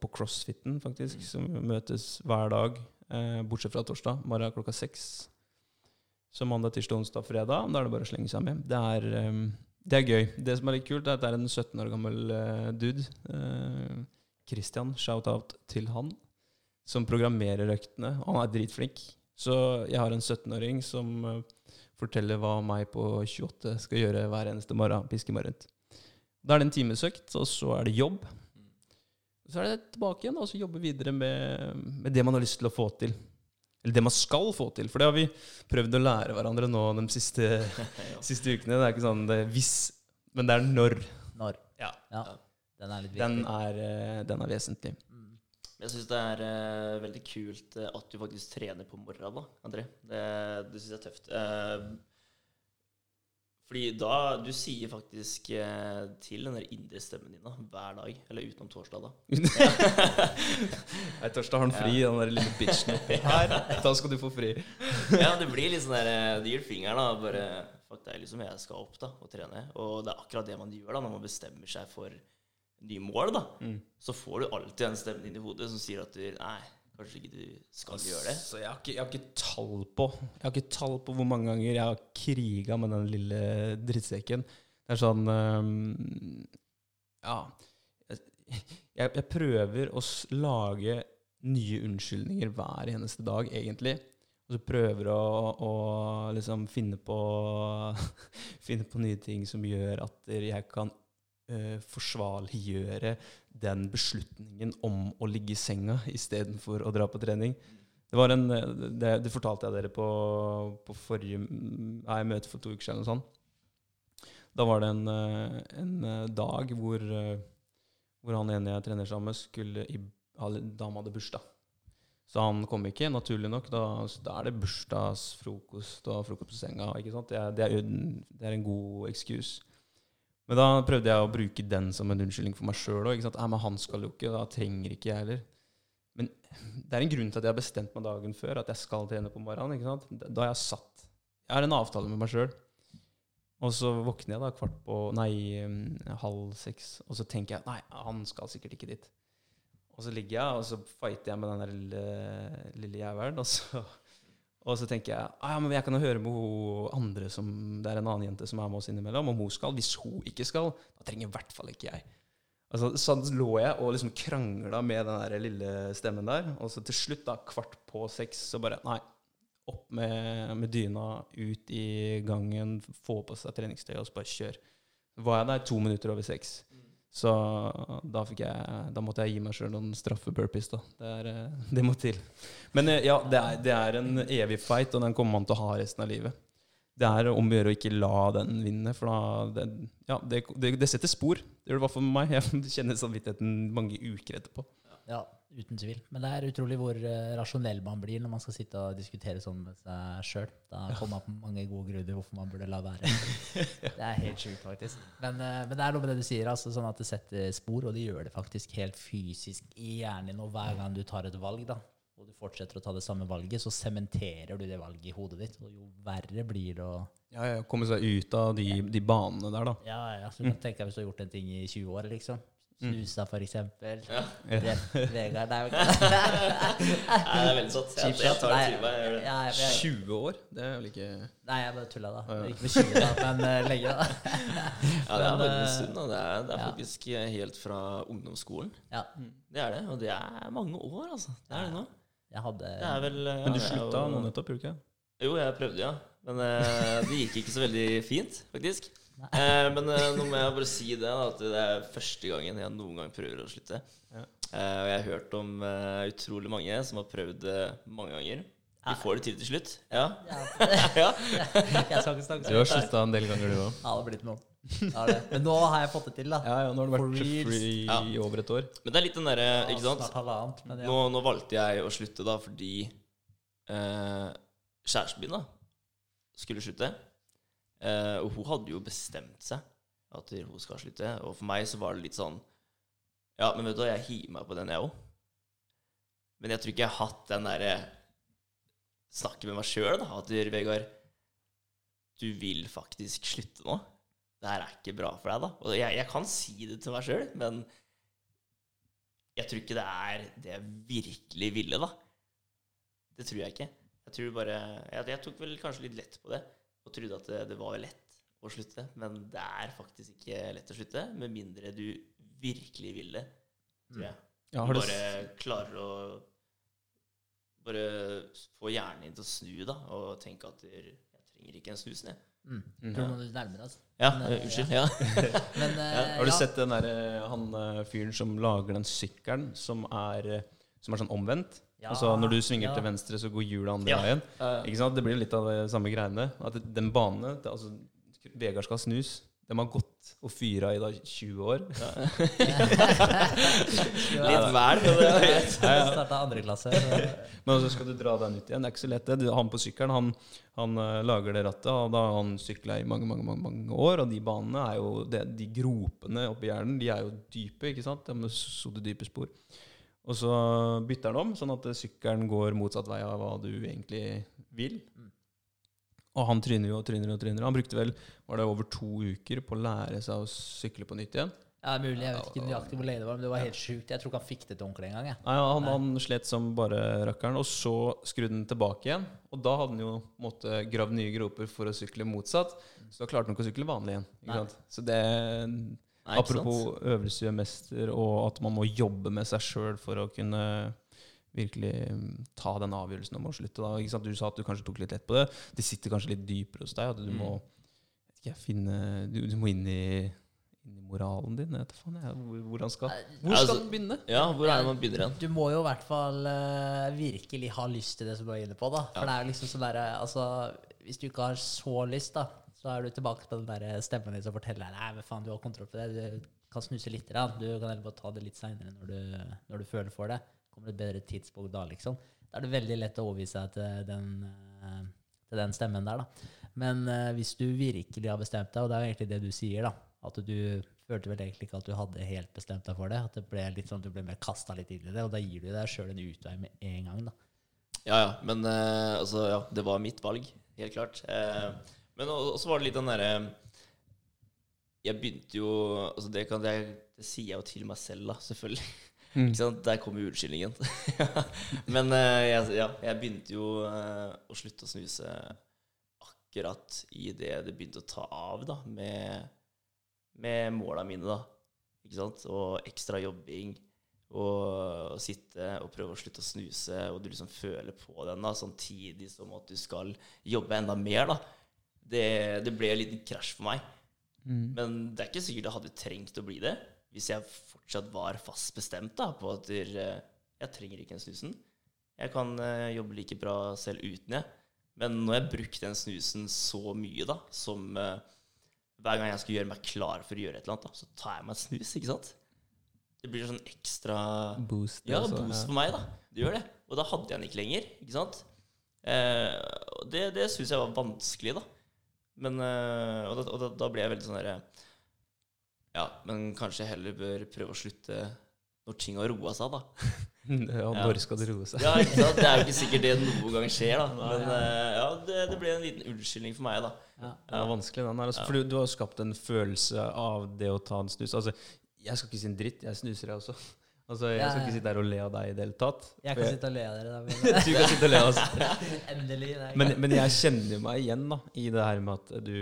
på crossfiten, faktisk, som møtes hver dag, eh, bortsett fra torsdag. Marra klokka seks. Så mandag, tirsdag, onsdag, fredag. Da er det bare å slenge seg med. Det er, um, det er gøy. Det som er litt kult, er at det er en 17 år gammel uh, dude. Uh, Christian, shout-out til han, som programmerer øktene. Han er dritflink. Så jeg har en 17-åring som eh, forteller hva meg på 28 skal gjøre hver eneste morgen. Piske meg rundt. Da er det en timesøkt, og så er det jobb. Så er det tilbake igjen og så jobbe videre med, med det man har lyst til å få til. Eller det man skal få til. For det har vi prøvd å lære hverandre nå de siste, siste ukene. Det er ikke sånn det er hvis, men det er når. Når. Ja. Ja. Ja. Den er litt viktig. Den er, eh, den er vesentlig. Jeg syns det er uh, veldig kult uh, at du faktisk trener på morgenen, da, André. Det, det syns jeg er tøft. Uh, fordi da Du sier faktisk til den der indre stemmen din da, hver dag. Eller utenom torsdag, da. Nei, torsdag har han fri, den der lille bitchen oppi her. Da skal du få fri. ja, det blir litt sånn der Det gir fingeren, da. Bare Fuck, det er liksom jeg skal opp da og trene. Og det er akkurat det man gjør da når man bestemmer seg for nye mål, da. Mm. Så får du alltid den stemmen inn i hodet som sier at du Nei, kanskje ikke du skal gjøre det. Så jeg har, ikke, jeg har ikke tall på Jeg har ikke tall på hvor mange ganger jeg har kriga med den lille drittsekken. Det er sånn um, Ja. Jeg, jeg prøver å lage nye unnskyldninger hver eneste dag, egentlig. Og så prøver å, å liksom finne på Finne på nye ting som gjør at jeg kan øh, forsvarliggjøre den beslutningen om å ligge i senga istedenfor å dra på trening. Det, var en, eh, det, det fortalte jeg dere på, på forrige nei, møte for to uker siden. sånn. Da var det en, eh, en eh, dag hvor, eh, hvor han ene jeg trener sammen med, skulle i, dama hadde bursdag. Så han kom ikke, naturlig nok. Da, da er det bursdagsfrokost og frokost på senga. ikke sant? Det er, det er, det er en god excuse. Men da prøvde jeg å bruke den som en unnskyldning for meg sjøl òg. Men han skal jo ikke, da trenger ikke jeg heller. Men det er en grunn til at jeg har bestemt meg dagen før at jeg skal trene på morgenen. ikke sant? Da har jeg satt Jeg har en avtale med meg sjøl. Og så våkner jeg da kvart på Nei, mm, halv seks, og så tenker jeg nei, han skal sikkert ikke dit. Og så ligger jeg, og så fighter jeg med den der lille, lille jævelen, og så og så tenker jeg ah, ja, men jeg kan jo høre med hun andre som Det er en annen jente som er med oss innimellom, om hun skal. Hvis hun ikke skal, da trenger i hvert fall ikke jeg. Altså, sånn lå jeg og liksom krangla med den der lille stemmen der. Og så til slutt, da, kvart på seks, så bare Nei. Opp med, med dyna, ut i gangen, få på seg treningstøy og så bare kjør. Var jeg der to minutter over seks. Så da, jeg, da måtte jeg gi meg sjøl noen straffe-burpees. da. Det, eh, det må til. Men eh, ja, det er, det er en evig fight, og den kommer man til å ha resten av livet. Det er om å gjøre å ikke la den vinne, for da det, ja, det setter spor. Det gjør det i hvert fall for meg. Jeg kjenner samvittigheten mange uker etterpå. Ja, uten tvil. Men det er utrolig hvor eh, rasjonell man blir når man skal sitte og diskutere sånn med seg sjøl. Da kommer man på mange gode grunner hvorfor man burde la være. Det er helt sjukt, faktisk. Men, eh, men det er noe med det du sier, altså, sånn at det setter spor, og det gjør det faktisk helt fysisk i hjernen din. Og hver gang du tar et valg, da, og du fortsetter å ta det samme valget, så sementerer du det valget i hodet ditt. Og jo verre blir det å Ja, ja, Komme seg ut av de, de banene der, da. Ja, ja. Så du kan tenke deg hvis du har gjort en ting i 20 år, liksom. Snusa, for eksempel. Ja. Vegard, det er jo ikke Nei, det er veldig sant. Jeg, jeg tar det til meg. Jeg gjør det. Ja, jeg, jeg, 20 år? Det er vel ikke nei, jeg bare tulla, da. Ja. Ikke med 20, da, men lenge, da. Ja, det er faktisk en stund. da. Det er, det er faktisk eh, helt fra ungdomsskolen. Ja, Det er det. Og det er mange år, altså. Det er det nå. jeg hadde Det er vel ja, Men du slutta nå nettopp, gjorde du ikke? Jo, jeg prøvde, ja. Men eh, det gikk ikke så veldig fint, faktisk. Eh, men eh, nå må jeg bare si det, da, at det er første gangen jeg noen gang prøver å slutte. Ja. Eh, og jeg har hørt om eh, utrolig mange som har prøvd det mange ganger. De får det til til slutt. Ja. ja, ja. Jeg skal ikke snakke Du har slutta en del ganger, du òg. Ja, det har blitt noen. Ja. Men nå har jeg fått det til, da. Ja, ja, nå har du vært free Ja. i over et år. Men det er litt den derre, Ja, ikke sant? Nå, nå valgte jeg å slutte da fordi eh, kjæresten min da skulle slutte. Eh, og hun hadde jo bestemt seg at hun skal slutte. Og for meg så var det litt sånn Ja, men vet du hva, jeg hiver meg på den, jeg òg. Men jeg tror ikke jeg har hatt den derre snakket med meg sjøl, da. At Vegard, du vil faktisk slutte nå. Det her er ikke bra for deg, da. Og jeg, jeg kan si det til meg sjøl, men jeg tror ikke det er det jeg virkelig ville, da. Det tror jeg ikke. Jeg tror bare jeg, jeg tok vel kanskje litt lett på det, og trodde at det, det var lett å slutte. Men det er faktisk ikke lett å slutte, med mindre du virkelig vil det, tror jeg. Ja, Du har du bare klarer å bare få hjernen din til å snu, da, og tenke at jeg trenger ikke en snus, jeg. Mm. Mm. Du må du nærmere, altså. Ja, Men, eh, unnskyld. Ja. Men eh, Har du ja. sett den der, eh, han fyren som lager den sykkelen som er, som er sånn omvendt? Ja, altså Når du svinger ja. til venstre, så går hjulet andre Ja. veien. Ikke sant? Det blir litt av det samme greiene. At den banen det, altså, Vegard skal snus. De har gått og fyra i da 20 år. Litt vel, men det er greit. Starta andre klasse. Men så skal du dra den ut igjen. Det er ikke så lett. det. Han på sykkelen han, han eh, lager det rattet, og da har han sykla i mange mange, mange, mange år. Og de banene er jo de, De gropene oppi hjernen de er jo dype, ikke sant? De har sittet dype spor. Og så bytter han om, sånn at sykkelen går motsatt vei av hva du egentlig vil. Mm. Og han tryner jo og tryner og tryner. Han brukte vel var det over to uker på å lære seg å sykle på nytt igjen. Ja, mulig. Jeg vet ikke nøyaktig hvor lenge det var, men det var helt sjukt. Jeg tror ikke han fikk det til ordentlig en gang. Jeg. Nei, han, han slet som bare rakkeren, og så skrudde han tilbake igjen. Og da hadde han jo måtte gravd nye groper for å sykle motsatt. Så da klarte han ikke å sykle vanlig igjen. Så det Nei. Apropos øvelsesmester og at man må jobbe med seg sjøl for å kunne virkelig mm, ta den avgjørelsen om å slutte. Da. Ikke sant? Du sa at du kanskje tok litt lett på det. Det sitter kanskje litt dypere hos deg. At du Mm. må ikke, jeg, finne du, du må inn i, inn i moralen din. Jeg vet faen jeg, hvor, hvor skal Hvor Altså- skal han begynne? Ja, hvor er det man begynner igjen? Du må jo i hvert fall uh, virkelig ha lyst til det som du er inne på. da For Ja. det er jo liksom sånn der, altså, Hvis du ikke har så lyst, da så er du tilbake på den der stemmen din som forteller deg Nei, men faen, du har kontroll på det. Du kan snuse litt. Da. Du kan heller bare ta det litt seinere når, når du føler for det. Kommer et bedre tidspunkt da, liksom. Da er det veldig lett å overgi seg til den, eh, til den stemmen der, da. Men eh, hvis du virkelig har bestemt deg, og det er jo egentlig det du sier, da At du følte vel egentlig ikke at du hadde helt bestemt deg for det. At det ble litt sånn, du ble mer kasta litt inn i det, og da gir du deg sjøl en utvei med en gang, da. Ja, ja. Men eh, altså, ja, det var mitt valg. Helt klart. Eh, men og- også var det litt den derre Jeg begynte jo altså det, kan, det, det sier jeg jo til meg selv, da, selvfølgelig. Mm. Der kommer unnskyldningen. men eh, jeg, ja, jeg begynte jo eh, å slutte å snuse akkurat i det det begynte å ta av, da, med, med måla mine, da. Ikke sant? Og ekstra jobbing. Og sitte og prøve å slutte å snuse, og du liksom føler på den da, samtidig som at du skal jobbe enda mer. da. Det, det ble en liten krasj for meg. Mm. Men det er ikke sikkert det hadde trengt å bli det hvis jeg fortsatt var fast bestemt da, på at eh, jeg trenger ikke den snusen. Jeg kan eh, jobbe like bra selv uten jeg. Men når jeg brukte den snusen så mye, da, som eh, hver gang jeg skal gjøre meg klar for å gjøre et eller annet, da, så tar jeg meg en snus, ikke sant? Det blir sånn ekstra Boost. ja, også, boost for meg, da. Det gjør det. Og da hadde jeg den ikke lenger, ikke sant? Eh, det det syns jeg var vanskelig, da. Men, eh, og da, og da, da blir jeg veldig sånn derre Ja, men kanskje jeg heller bør prøve å slutte når ting har roa seg, da. Ja, når skal det roe seg? Ja, ikke sant? Det er jo ikke sikkert det noen gang skjer, da. Men eh, ja, det, det ble en liten unnskyldning for meg, da. Ja. Det er vanskelig, den her. Altså. For du, du har skapt en følelse av det å ta en snus. Altså, jeg skal ikke si en dritt. Jeg snuser, jeg også. Altså, jeg Ja, skal ja. ikke sitte her og le av deg i det hele tatt. Jeg kan kan sitte og le av dere, da. du kan sitte og le av oss. Endelig. Men, men jeg kjenner meg igjen da, i det her med at du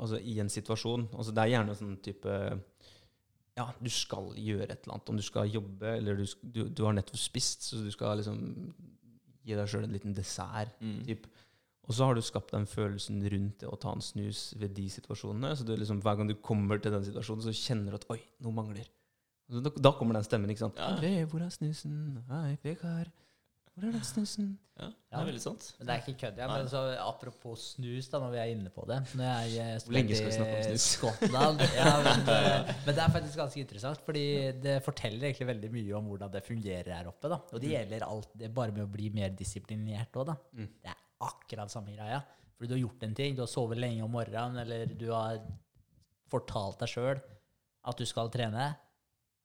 Altså, i en situasjon altså Det er gjerne sånn type Ja, du skal gjøre et eller annet. Om du skal jobbe, eller du, du, du har nettopp spist, så du skal liksom gi deg sjøl en liten dessert. Mm. Typ. Og så har du skapt den følelsen rundt det å ta en snus ved de situasjonene. Så du liksom, hver gang du kommer til den situasjonen, så kjenner du at 'oi, noe mangler'. Da, da kommer den stemmen. ikke sant? Ja. 'André, hvor er snusen?' 'Hei, Vegard. Hvor er den snusen?' Ja, det er veldig sant. Men det er ikke kødd. Ja. Men så, apropos snus, da, når vi er inne på det Når jeg eh, Hvor lenge skal vi snakke om snus? Skottland ja, men, eh, men det er faktisk ganske interessant, fordi det forteller egentlig veldig mye om hvordan det fungerer her oppe. da Og det gjelder alt det bare med å bli mer disiplinert òg, da. Mm. Det er akkurat samme greia. Fordi du har gjort en ting, du har sovet lenge om morgenen, eller du har fortalt deg sjøl at du skal trene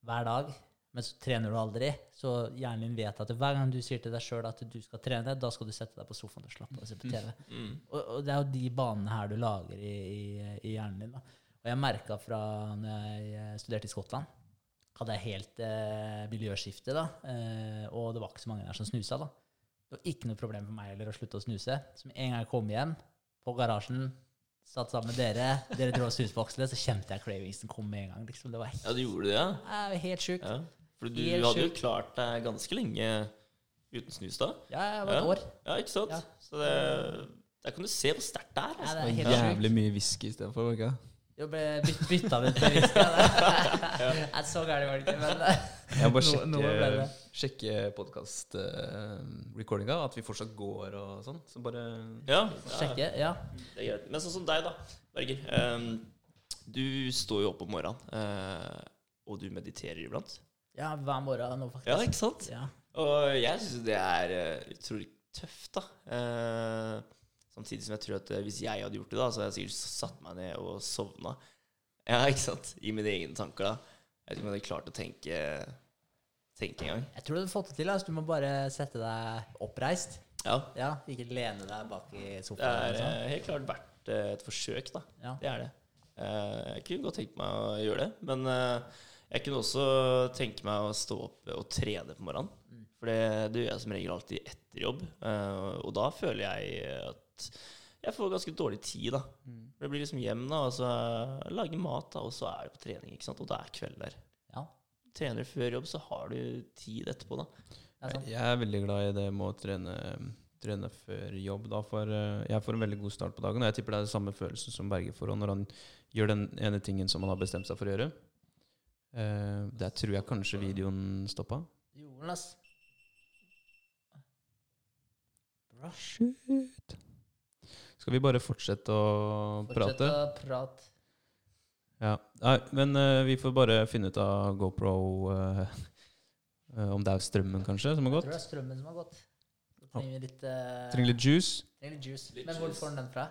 hver dag, men så trener du aldri. Så hjernen din vet at hver gang du sier til deg sjøl at du skal trene, da skal du sette deg på sofaen og slappe av og se på TV. Mm. Og, og det er jo de banene her du lager i, i, i hjernen din. Da. Og jeg merka fra når jeg eh, studerte i Skottland, hadde jeg helt eh, miljøskifte, da, eh, og det var ikke så mange der som snusa. da. Det var ikke noe problem for meg heller å slutte å snuse. Så med en gang jeg kom hjem på garasjen, satt sammen med dere, dere dro snusboksene, så kjente jeg cravingsen komme med en gang. Liksom. Det var helt, Ja, du gjorde det, ja? var helt sjukt. ja. For du Helt hadde jo klart deg ganske lenge uten snus da. Ja, jeg var et Ja. år. Ja, ikke sant? Ja. Så det, der kan du se hvor sterkt det er. Ja, Altså. det er helt Jævlig sjukt. mye whisky istedenfor. ikke sant? Jeg ble byt, bytta ut med whisky. Er så gærent var det ikke, men Jeg må bare Noe- noe ble sjekke, sjekke podkast-recordinga, at vi fortsatt går og sånn. Så bare Ja, sjekke. Ja. Det er greit. Men sånn som deg, da, Berger. Um, du står jo opp om morgenen, uh, og du mediterer iblant. ja, hver morgen nå, faktisk. Ja, ikke sant? Ja. Og jeg syns det er eh, utrolig tøft, da. Uh, samtidig som jeg tror at eh, hvis jeg hadde gjort det, da, så hadde jeg sikkert satt meg ned og sovna. Ja, ikke sant? I mine egne tanker, da. Jeg vet ikke om jeg hadde klart å tenke, tenke engang. Jeg tror du hadde fått det til. Altså. Du må bare sette deg oppreist. Ja. Ja, Ikke lene deg bak i Det sofaen. er sånn. eh, helt klart verdt eh, et forsøk, da. Ja. Det er det. Eh, jeg kunne godt tenkt meg å gjøre det, men jeg kunne også tenke meg å stå opp og trene på morgenen. Mm. For det, det gjør jeg som regel alltid etter jobb, og da føler jeg at jeg får ganske dårlig tid, da. Mm. Det blir liksom hjem, da, og så lage mat, da, og så er det på trening, ikke sant. Og da er kveld der. Ja, Trener du før jobb, så har du tid etterpå, da. er. Jeg er veldig glad i det med å trene, trene før jobb. Da, for eh, jeg får en veldig god start på dagen. Og jeg tipper det er den samme følelsen som Berge får når han gjør den ene tingen som han har bestemt seg for å gjøre. Uh, der tror jeg kanskje videoen stoppa. Gjorde den, ass. Skal vi bare fortsette å Fortsett prate? å prate. Ja. Nei, men eh, vi får bare finne ut av GoPro eh, eh, Om det er strømmen, kanskje, som har Jeg gått. tror det er strømmen som har gått. Så trenger vi litt, uh, Trenger litt juice. trenger litt juice. Litt Men hvor får den den fra?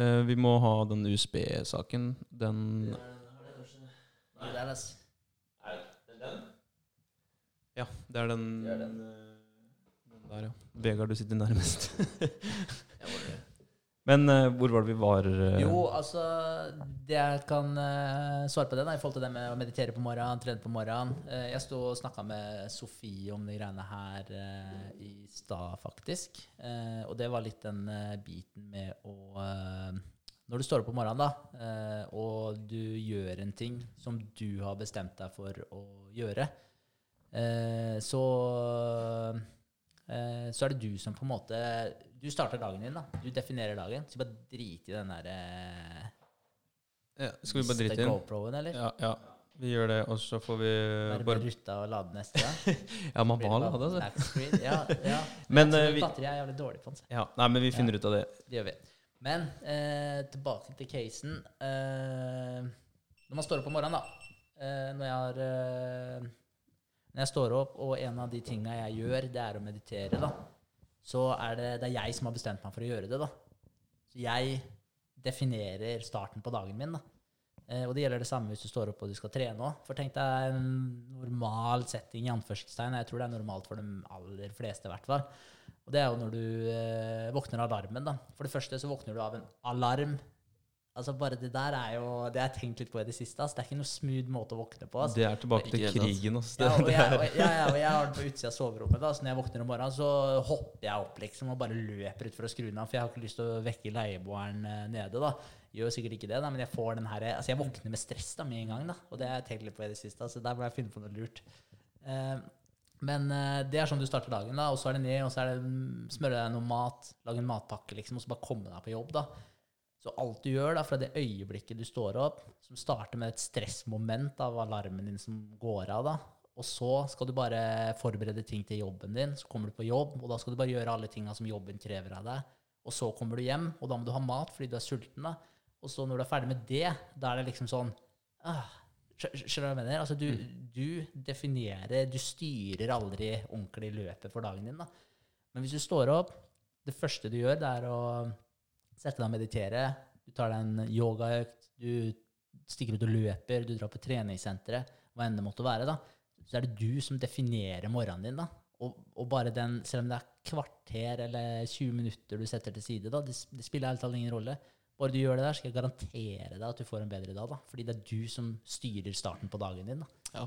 Eh, vi må ha den USB-saken. Den Det der. Er den? Ja, det er den, Det er den. eh, den der, ja. Vegard, du sitter nærmest. Men uh, hvor var det vi var? Uh... Jo, altså Det jeg kan uh, svare på det, da, i forhold til det med å meditere på morgenen, trene på morgenen Jeg sto og snakka med Sofie om de greiene her i stad, faktisk. Og det var litt den biten med å Når du står opp om morgenen, da, og du gjør en ting som du har bestemt deg for å gjøre, så så er det du som på en måte Du starter dagen din, da. Du definerer dagen. Så bare drit i den der eh, Ja, skal vi bare drite i den? GoPro-en, eller? Ja, ja. Vi gjør det, og så får vi bare, bare rutta og lade neste gang? Ja, man må lade, altså. Ja, ja. Men, eh, vi- Batteriet er jævlig dårlig på den. Ja, nei, men vi finner ut av det. Det gjør vi. Men eh, tilbake til casen. Eh, når man står opp om morgenen, da. Eh, når jeg har eh, Når jeg står opp, og en av de tinga jeg gjør, det er å meditere, da, så er det, det er jeg som har bestemt meg for å gjøre det, da. Så jeg definerer starten på dagen min, da. Eh, og det gjelder det samme hvis du står opp og du skal trene òg. For tenk deg en normal setting, i anførselstegn. Jeg tror det er normalt for de aller fleste, i hvert fall. Og det er jo når du eh, våkner av alarmen, da. For det første så våkner du av en alarm. Altså bare det der er jo Det har jeg tenkt litt på i det siste. Altså. Det er ikke noe smooth måte å våkne på. Altså. Det er tilbake til krigen, altså. Ja, og jeg, og, ja, ja, og jeg har den på utsida av soverommet. da, Så når jeg våkner om morgenen, så hopper jeg opp liksom og bare løper ut for å skru den av. For jeg har ikke lyst til å vekke leieboeren eh, nede. da. Gjør sikkert ikke det, da, men jeg får den her, altså jeg våkner med stress da med en gang. da, Og det har jeg tenkt litt på i det siste. så der må jeg finne på noe lurt. Eh, men eh, det er sånn du starter dagen, da, og så er det ned, og så er det mm, smøre deg noe mat, lage en matpakke, liksom, og så bare komme deg på jobb. da. Så alt du gjør da, fra det øyeblikket du står opp, som starter med et stressmoment av alarmen din som går av, da, og så skal du bare forberede ting til jobben din, så kommer du på jobb, og da skal du bare gjøre alle tinga som jobben krever av deg, og så kommer du hjem, og da må du ha mat fordi du er sulten, da, og så når du er ferdig med det, da er det liksom sånn ah, Skjønner du hva jeg mener? Altså, du, du definerer, du styrer aldri ordentlig løpet for dagen din, da. Men hvis du står opp, det første du gjør, det er å sette deg og mediterer, Du tar deg en yogaøkt, du stikker ut og løper, du drar på treningssenteret, hva enn det måtte være, da. Så er det du som definerer morgenen din, da. Og, og bare den, selv om det er kvarter eller 20 minutter du setter til side, da, det, det spiller helt ingen rolle. Bare du gjør det der, skal jeg garantere deg at du får en bedre dag, da. Fordi det er du som styrer starten på dagen din, da.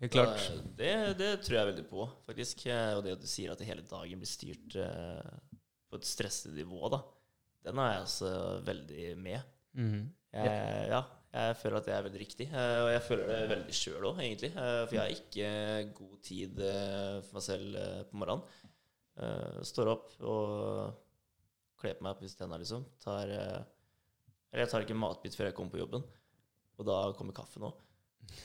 Helt klart. Så, Det, det tror jeg veldig på, faktisk. Eh, Og det at du sier at hele dagen blir styrt eh, på et stresset nivå, da, den er jeg altså veldig med. Mm. Jeg, ja, jeg føler at det er veldig riktig. eh, Og jeg føler det veldig sjøl òg, egentlig. eh, For jeg har ikke god tid eh, for meg selv på morgenen. Står opp og kler på meg, pusser tenna, liksom. Tar, eller jeg tar ikke matbit før jeg kommer på jobben. Og da kommer kaffen òg.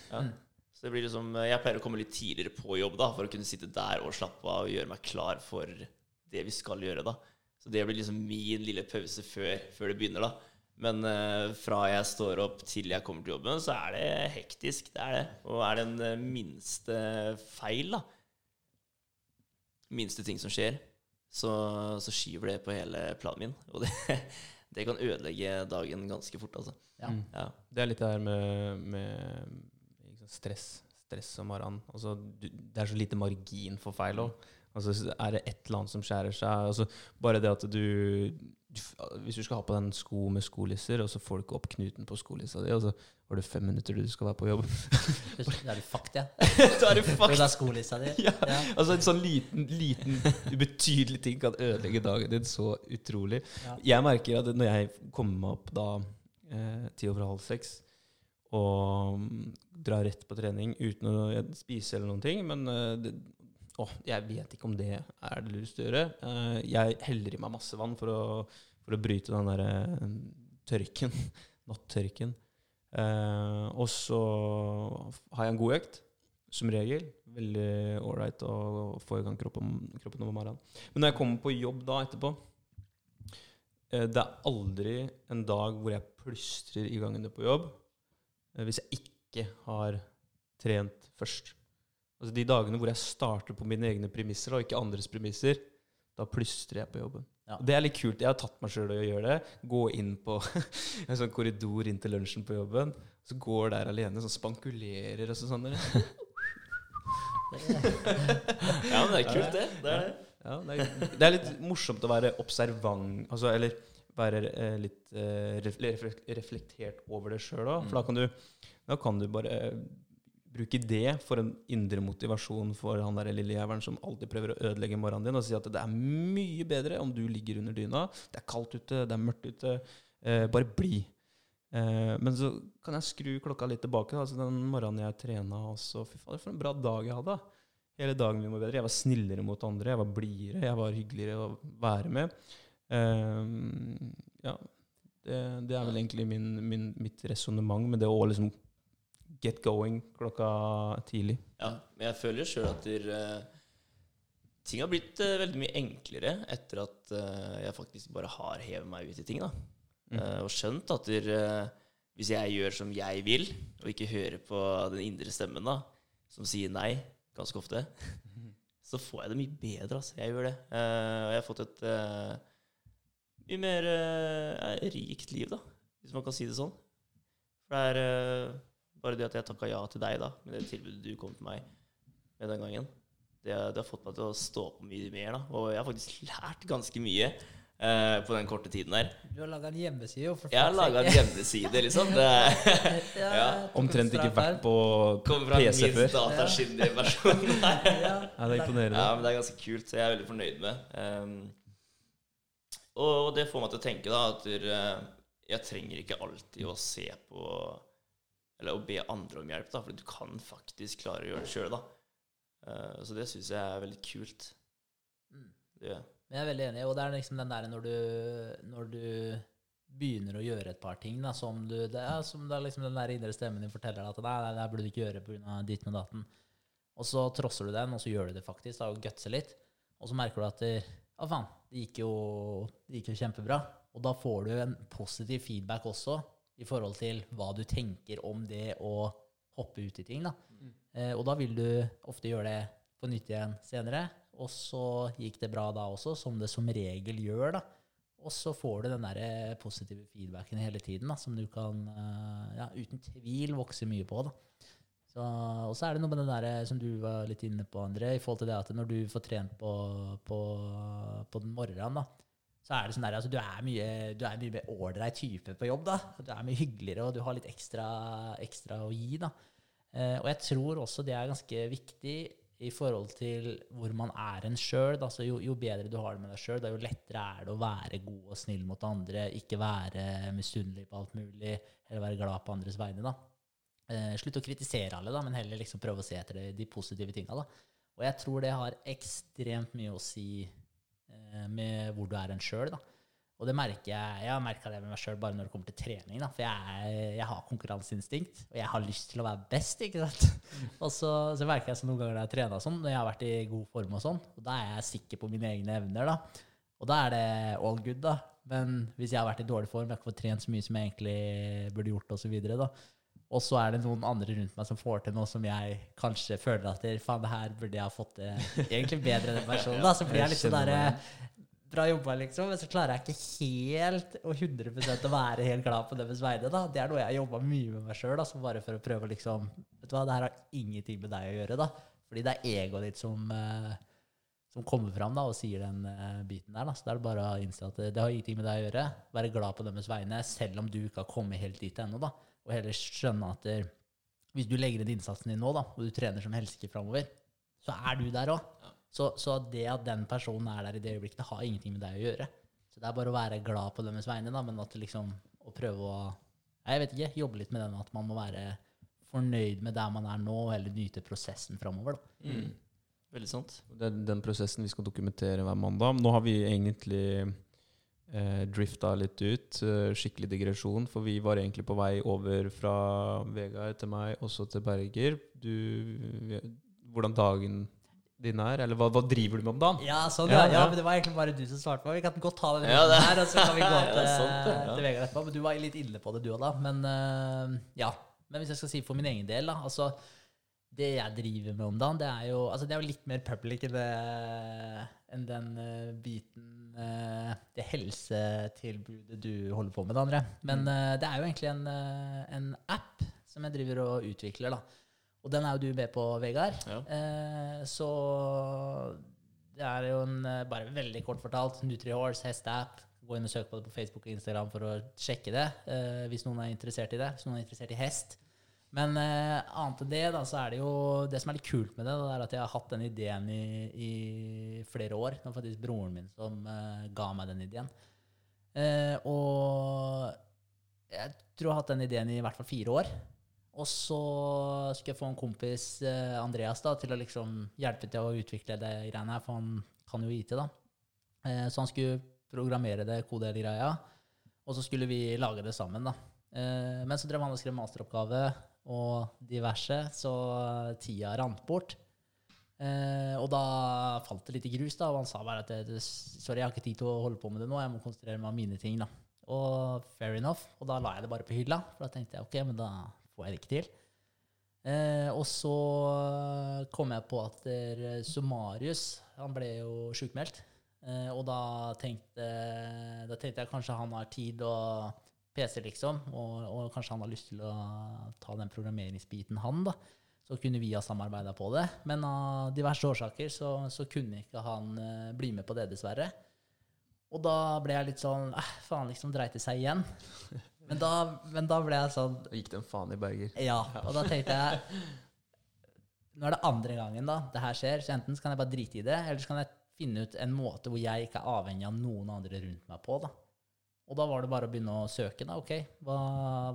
Ja. Mm. Så det blir liksom Jeg pleier å komme litt tidligere på jobb da, for å kunne sitte der og slappe av og gjøre meg klar for det vi skal gjøre. da. Så det blir liksom min lille pause før, før det begynner. da. Men uh, fra jeg står opp til jeg kommer til jobben, så er det hektisk. Det er det. Og er det en eh, minste feil, da, minste ting som skjer, så, så skyver det på hele planen min. Og det, det kan ødelegge dagen ganske fort, altså. Ja. Mm. Ja. Det er litt det her med, med liksom stress, stress om morgenen. Altså, det er så lite margin for feil òg. Altså, er det et eller annet som skjærer seg altså, Bare det at du, Hvis du skal ha på deg en sko med skolisser, og så får du ikke opp knuten på skolissa di, og så har du fem minutter til du skal være på jobb Da er du fucked, ja. Da er du Det fucked! er skolissa di. Ja. Ja. Altså En sånn liten, liten ubetydelig ting kan ødelegge dagen din så utrolig. Ja. Jeg merker at når jeg kommer meg opp da eh, ti over halv seks og mm, drar rett på trening uten å spise eller noen ting, men eh, det, åh, jeg vet ikke om det er det lureste å gjøre. Eh, jeg heller i meg masse vann for å, for å bryte den derre tørken, nattørken. Uh, og så har jeg en god økt, som regel. Veldig ålreit å få i gang kroppen, kroppen om morgenen. Men når jeg kommer på jobb da etterpå uh, Det er aldri en dag hvor jeg plystrer i gangene på jobb uh, hvis jeg ikke har trent først. Altså De dagene hvor jeg starter på mine egne premisser og ikke andres premisser, da plystrer jeg på jobben. Ja. Det er litt kult. Jeg har tatt meg sjøl i å gjøre det. Gå inn på en sånn korridor inn til lunsjen på jobben. Så går der alene, sånn spankulerer og sånn. Ja, men det er kult, det. Det er det. Ja, det, er, det er litt morsomt å være observant, altså, eller være eh, litt eh, reflektert over det sjøl òg. For da kan, du, da kan du bare eh, bruke det for en indre motivasjon for han der lille jævelen som alltid prøver å ødelegge morgenen din, og si at det er mye bedre om du ligger under dyna. Det er kaldt ute, det er mørkt ute. Eh, bare bli. Eh, men så kan jeg skru klokka litt tilbake. Altså den morgenen jeg trena også Fy fader, for en bra dag jeg hadde. Hele dagen min var bedre. Jeg var snillere mot andre, jeg var blidere, jeg var hyggeligere å være med. Eh, ja, det, det er vel egentlig min, min, mitt resonnement med det å liksom get going klokka tidlig. Ja, men jeg føler sjøl at der, eh, ting har blitt uh, veldig mye enklere etter at uh, jeg faktisk bare har hevet meg ut i ting. da. Mm. Uh, og skjønt at der, hvis jeg gjør som jeg vil, og ikke hører på den indre stemmen, da, som sier nei ganske ofte, så får jeg det mye bedre. Altså. Jeg gjør det. Og jeg har fått et mye mer rikt liv, da, hvis man kan si det sånn. For det er bare det at jeg takka ja til deg da, med det tilbudet du kom til meg med den gangen, det, det har fått meg til å stå på mye mer. da, Og jeg har faktisk lært ganske mye eh, på den korte tiden der. Du har laga en hjemmeside, jo. for Jeg har laga en hjemmeside, liksom. Det Ja, Ja. Omtrent ikke vært vært PC på kommer fra min før. dataskyndige versjon. Ja, det er imponerende. Ja, men det er ganske kult, så jeg er veldig fornøyd med. Um, og det får meg til å tenke da at eh, jeg trenger ikke alltid å se på Eller å be andre om hjelp, da, for du kan faktisk klare å gjøre det sjøl, da. Eh, så det syns jeg er veldig kult. Mm. Det, Men jeg er veldig enig, og det er liksom den der når du, når du begynner å gjøre et par ting, da, som du det er, som det er liksom den der indre stemmen din forteller deg at nei, nei, det burde du ikke gjøre pga. ditt med daten. Og så trosser du den, og så gjør du det faktisk, da, og gutser litt. Og så merker du at det, å faen, det gikk, jo, det gikk jo kjempebra. Og da får du en positiv feedback også i forhold til hva du tenker om det å hoppe ut i ting. da. Eh, og da vil du ofte gjøre det på nytt igjen senere. Og så gikk det bra da også, som det som regel gjør. da. Og så får du den der eh, positive feedbacken hele tiden, da, som du kan eh, ja, uten tvil vokse mye på. da. Og så er det noe med det der, eh, som du var litt inne på, André, i forhold til det at når du får trent på, på, på den morgenen, da, så er det sånn der, altså du er mye, du er mye mer ålreit type på jobb. da. Du er mye hyggeligere, og du har litt ekstra, ekstra å gi. da. Eh, og jeg tror også det er ganske viktig i forhold til hvor man er en sjøl. Altså, jo, jo bedre du har det med deg sjøl, jo lettere er det å være god og snill mot andre, ikke være misunnelig på alt mulig, eller være glad på andres vegne. da. Eh, slutt å kritisere alle, da, men heller liksom prøve å se etter de, positive tinga. Og jeg tror det har ekstremt mye å si med hvor du er en sjøl. Og det merker jeg, jeg har merka det med meg sjøl bare når det kommer til trening. Da. For jeg, jeg, har konkurranseinstinkt, og jeg har lyst til å være best. ikke sant? Og så, så merker jeg så noen ganger når jeg trener sånn, når jeg har vært i god form, og sånn, og da er jeg sikker på mine egne evner. da. Og da er det all good, da. Men hvis jeg har vært i dårlig form, jeg har ikke fått trent så mye som jeg egentlig burde gjort, osv., da, og så er det noen andre rundt meg som får til noe som jeg kanskje føler at faen, det her burde jeg ha fått til egentlig bedre enn den personen. Da. Så blir jeg litt sånn derre Bra jobba, liksom. Men så klarer jeg ikke helt og 100% å være helt glad på deres vegne. da. Det er noe jeg har jobba mye med meg sjøl, bare for å prøve å liksom Vet du hva, det her har ingenting med deg å gjøre, da. Fordi det er egoet ditt som, uh, som kommer fram da, og sier den biten der. da. Så det er bare å innse at det, det har ingenting med deg å gjøre. Være glad på deres vegne, selv om du ikke har kommet helt dit ennå. da og heller skjønne at der, hvis du legger inn innsatsen din nå, da, og du trener som helsike framover, så er du der òg. Ja. Så, så, det at den personen er der i det øyeblikket, det har ingenting med deg å gjøre. Så det er bare å være glad på deres vegne, da, men at liksom å prøve å Jeg vet ikke, jobbe litt med den at man må være fornøyd med der man er nå, eller nyte prosessen framover. Mm. Veldig sant. Det er den prosessen vi skal dokumentere hver mandag. Nå har vi egentlig eh, drifta litt ut. Eh, skikkelig digresjon, for vi var egentlig på vei over fra Vegard til meg, også til Berger. Du, hvordan dagen din er, eller hva, hva, driver du med om dagen? Ja, sånn, ja, ja, men det var egentlig bare du som svarte på. Vi kan godt ta den ja, det. her, og så kan vi gå til, sant, til Vegard etterpå. Men du var litt inne på det, du òg, da. Men uh, ja. Men hvis jeg skal si for min egen del, da altså det jeg driver med om dagen, det er jo, altså det er jo litt mer public enn, det, enn den uh, biten Det helsetilbudet du holder på med, André. Men uh, det er jo egentlig en, en, app som jeg driver og utvikler. da. Og den er jo du med på, Vegard. Ja. så det er jo en, bare veldig kort fortalt, NutriHorse hesteapp. Gå inn og søk på det på Facebook og Instagram for å sjekke det hvis noen er interessert i det. Hvis noen er interessert i hest. Men eh, annet enn det, da, så er det jo Det som er litt kult med det, det er at jeg har hatt den ideen i, i flere år. Det var faktisk broren min som eh, ga meg den ideen. Eh, og jeg tror jeg har hatt den ideen i hvert fall fire år. Og så skulle jeg få en kompis, eh, Andreas, da, til å liksom hjelpe til å utvikle det greiene her, for han kan jo IT, da. Eh, så han skulle programmere det kodegreia, og så skulle vi lage det sammen, da. Eh, men så drev han og skrev masteroppgave og diverse, så tida rant bort. Eh, og da falt det litt i grus, da, og han sa bare at det, sorry, jeg har ikke tid til å holde på med det nå, jeg må konsentrere meg om mine ting. da. Og fair enough. Og da la jeg det bare på hylla, for da tenkte jeg ok, men da får jeg det ikke til. Eh, og så kom jeg på at der, Sumarius han ble jo sjukmeldt. Eh, og da tenkte, da tenkte jeg kanskje han har tid og PC, liksom, og, og, kanskje han har lyst til å ta den programmeringsbiten, han, da. Så kunne vi ha samarbeida på det. Men av diverse årsaker så, så kunne ikke han uh, bli med på det, dessverre. Og da ble jeg litt sånn eh, Faen, liksom dreit det seg igjen. Men da, men da ble jeg sånn Og gikk det en faen i Berger. Ja. Og da tenkte jeg Nå er det andre gangen da det her skjer, så enten så kan jeg bare drite i det, eller så kan jeg finne ut en måte hvor jeg ikke er avhengig av noen andre rundt meg på. da. Og da var det bare å begynne å søke. da, ok, Hva,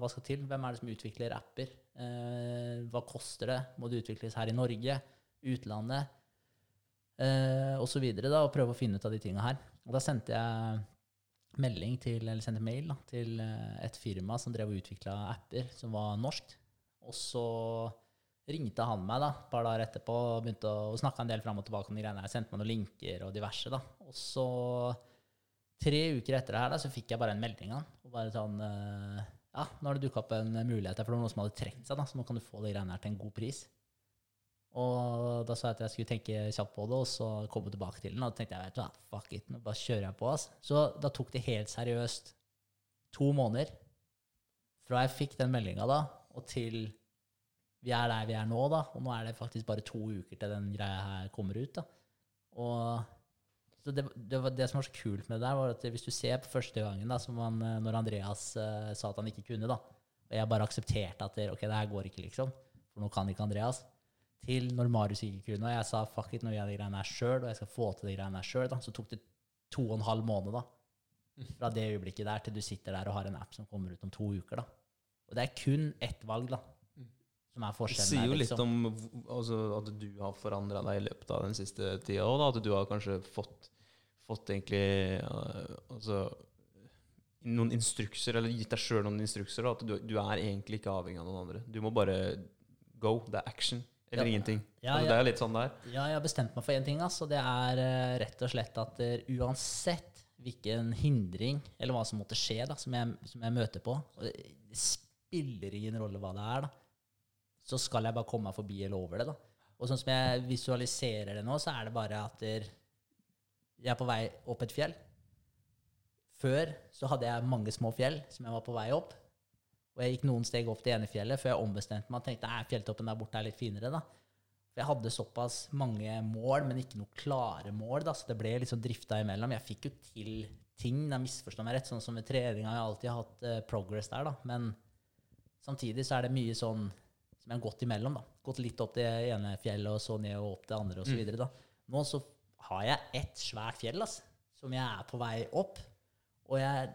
hva skal til? Hvem er det som utvikler apper? Eh, hva koster det? Må det utvikles her i Norge? Utlandet? Eh, og så videre, da, og prøve å finne ut av de tinga her. Og da sendte jeg melding til, eller sendte mail da, til eh, et firma som drev og utvikla apper som var norsk. Og så ringte han meg da, et par dager etterpå og begynte å, snakke en del fram og tilbake om de greiene her. Sendte meg noen linker og diverse. da. Og så Tre uker etter det her da, så fikk jeg bare en melding av og bare sånn uh, Ja, nå har det dukka opp en mulighet her, for det var noen som hadde trukket seg, da, så nå kan du få de greiene her til en god pris. Og da sa jeg at jeg skulle tenke kjapt på det, og så komme tilbake til den. Og da tenkte jeg vet du hva, fuck it, nå bare kjører jeg på. Altså. Så da tok det helt seriøst to måneder fra jeg fikk den meldinga da, og til vi er der vi er nå, da. Og nå er det faktisk bare to uker til den greia her kommer ut. da. Og så det, det, var, det, som var så kult med det der, var at hvis du ser på første gangen, da, som han, når Andreas uh, sa at han ikke kunne, da, og jeg bare aksepterte at det, ok, det her går ikke, liksom, for nå kan ikke Andreas, til når Marius ikke kunne, og jeg sa fuck it, nå gjør jeg de greiene her sjøl, og jeg skal få til de greiene her sjøl, så tok det to og en halv måned da, fra det øyeblikket der til du sitter der og har en app som kommer ut om to uker. da. Og det er kun ett valg da, som er Det sier jo litt liksom. om altså, at du har forandra deg i løpet av den siste tida òg. At du har kanskje fått, fått egentlig eh, altså, noen instrukser, eller gitt deg sjøl noen instrukser. Da, at du, du er egentlig ikke avhengig av noen andre. Du må bare go. Det er action eller Ja. ingenting. Ja, altså. Det er litt sånn det er. Ja, jeg har bestemt meg for én ting, Altså, det er eh, rett og slett at der, uansett hvilken hindring eller hva som måtte skje, da, som, jeg, som jeg møter på og det spiller ingen rolle hva det er, da. Så skal jeg bare komme meg forbi eller over det. da. Og sånn som jeg visualiserer det nå, så er det bare at jeg er på vei opp et fjell. Før så hadde jeg mange små fjell som jeg var på vei opp. Og jeg gikk noen steg opp det ene fjellet før jeg ombestemte meg og tenkte at fjelltoppen der borte er litt finere. da. For jeg hadde såpass mange mål, men ikke noe klare mål, da, så det ble liksom drifta imellom. Jeg fikk jo til ting, da misforstår meg rett, sånn som med treninga. Jeg alltid hatt uh, progress der, da. Men samtidig så er det mye sånn som jeg har gått imellom. da. Gått litt opp det ene fjellet, og så ned og opp det andre, osv. Mm. da. Nå så har jeg ett svært fjell altså, som jeg er på vei opp. Og jeg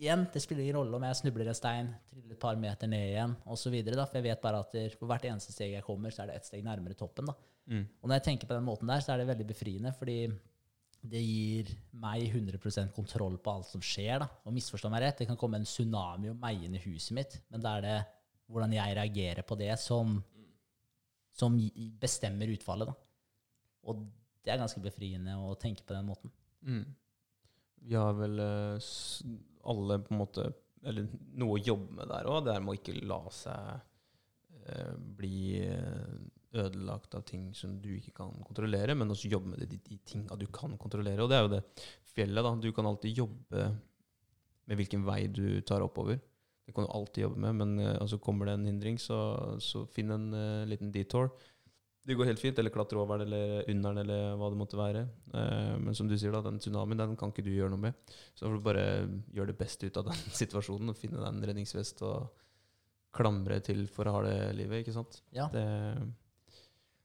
igjen, det spiller ingen rolle om jeg snubler en stein, triller et par meter ned igjen osv. For jeg vet bare at for hvert eneste steg jeg kommer, så er det ett steg nærmere toppen. da. Mm. Og når jeg tenker på den måten der, så er det veldig befriende, fordi det gir meg 100% kontroll på alt som skjer. da. Og misforstå meg rett, det kan komme en tsunami og meie inn i huset mitt, men da er det hvordan jeg reagerer på det, som, som bestemmer utfallet. da. Og det er ganske befriende å tenke på den måten. Mm. Vi har vel eh, alle på en måte Eller noe å jobbe med der òg. Det er med å ikke la seg eh, bli eh, ødelagt av ting som du ikke kan kontrollere, men også jobbe med de, de, tinga du kan kontrollere. Og det er jo det fjellet, da. Du kan alltid jobbe med hvilken vei du tar oppover. Det kan du alltid jobbe med, men uh, altså kommer det en hindring, så, så finn en uh, liten detour. Det går helt fint, eller klatre over den, eller under den, eller hva det måtte være. Uh, men som du sier, da, den tsunamien den kan ikke du gjøre noe med. Så får du bare gjøre det beste ut av den situasjonen og finne deg en redningsvest og klamre til for å ha det livet, ikke sant? Ja. Det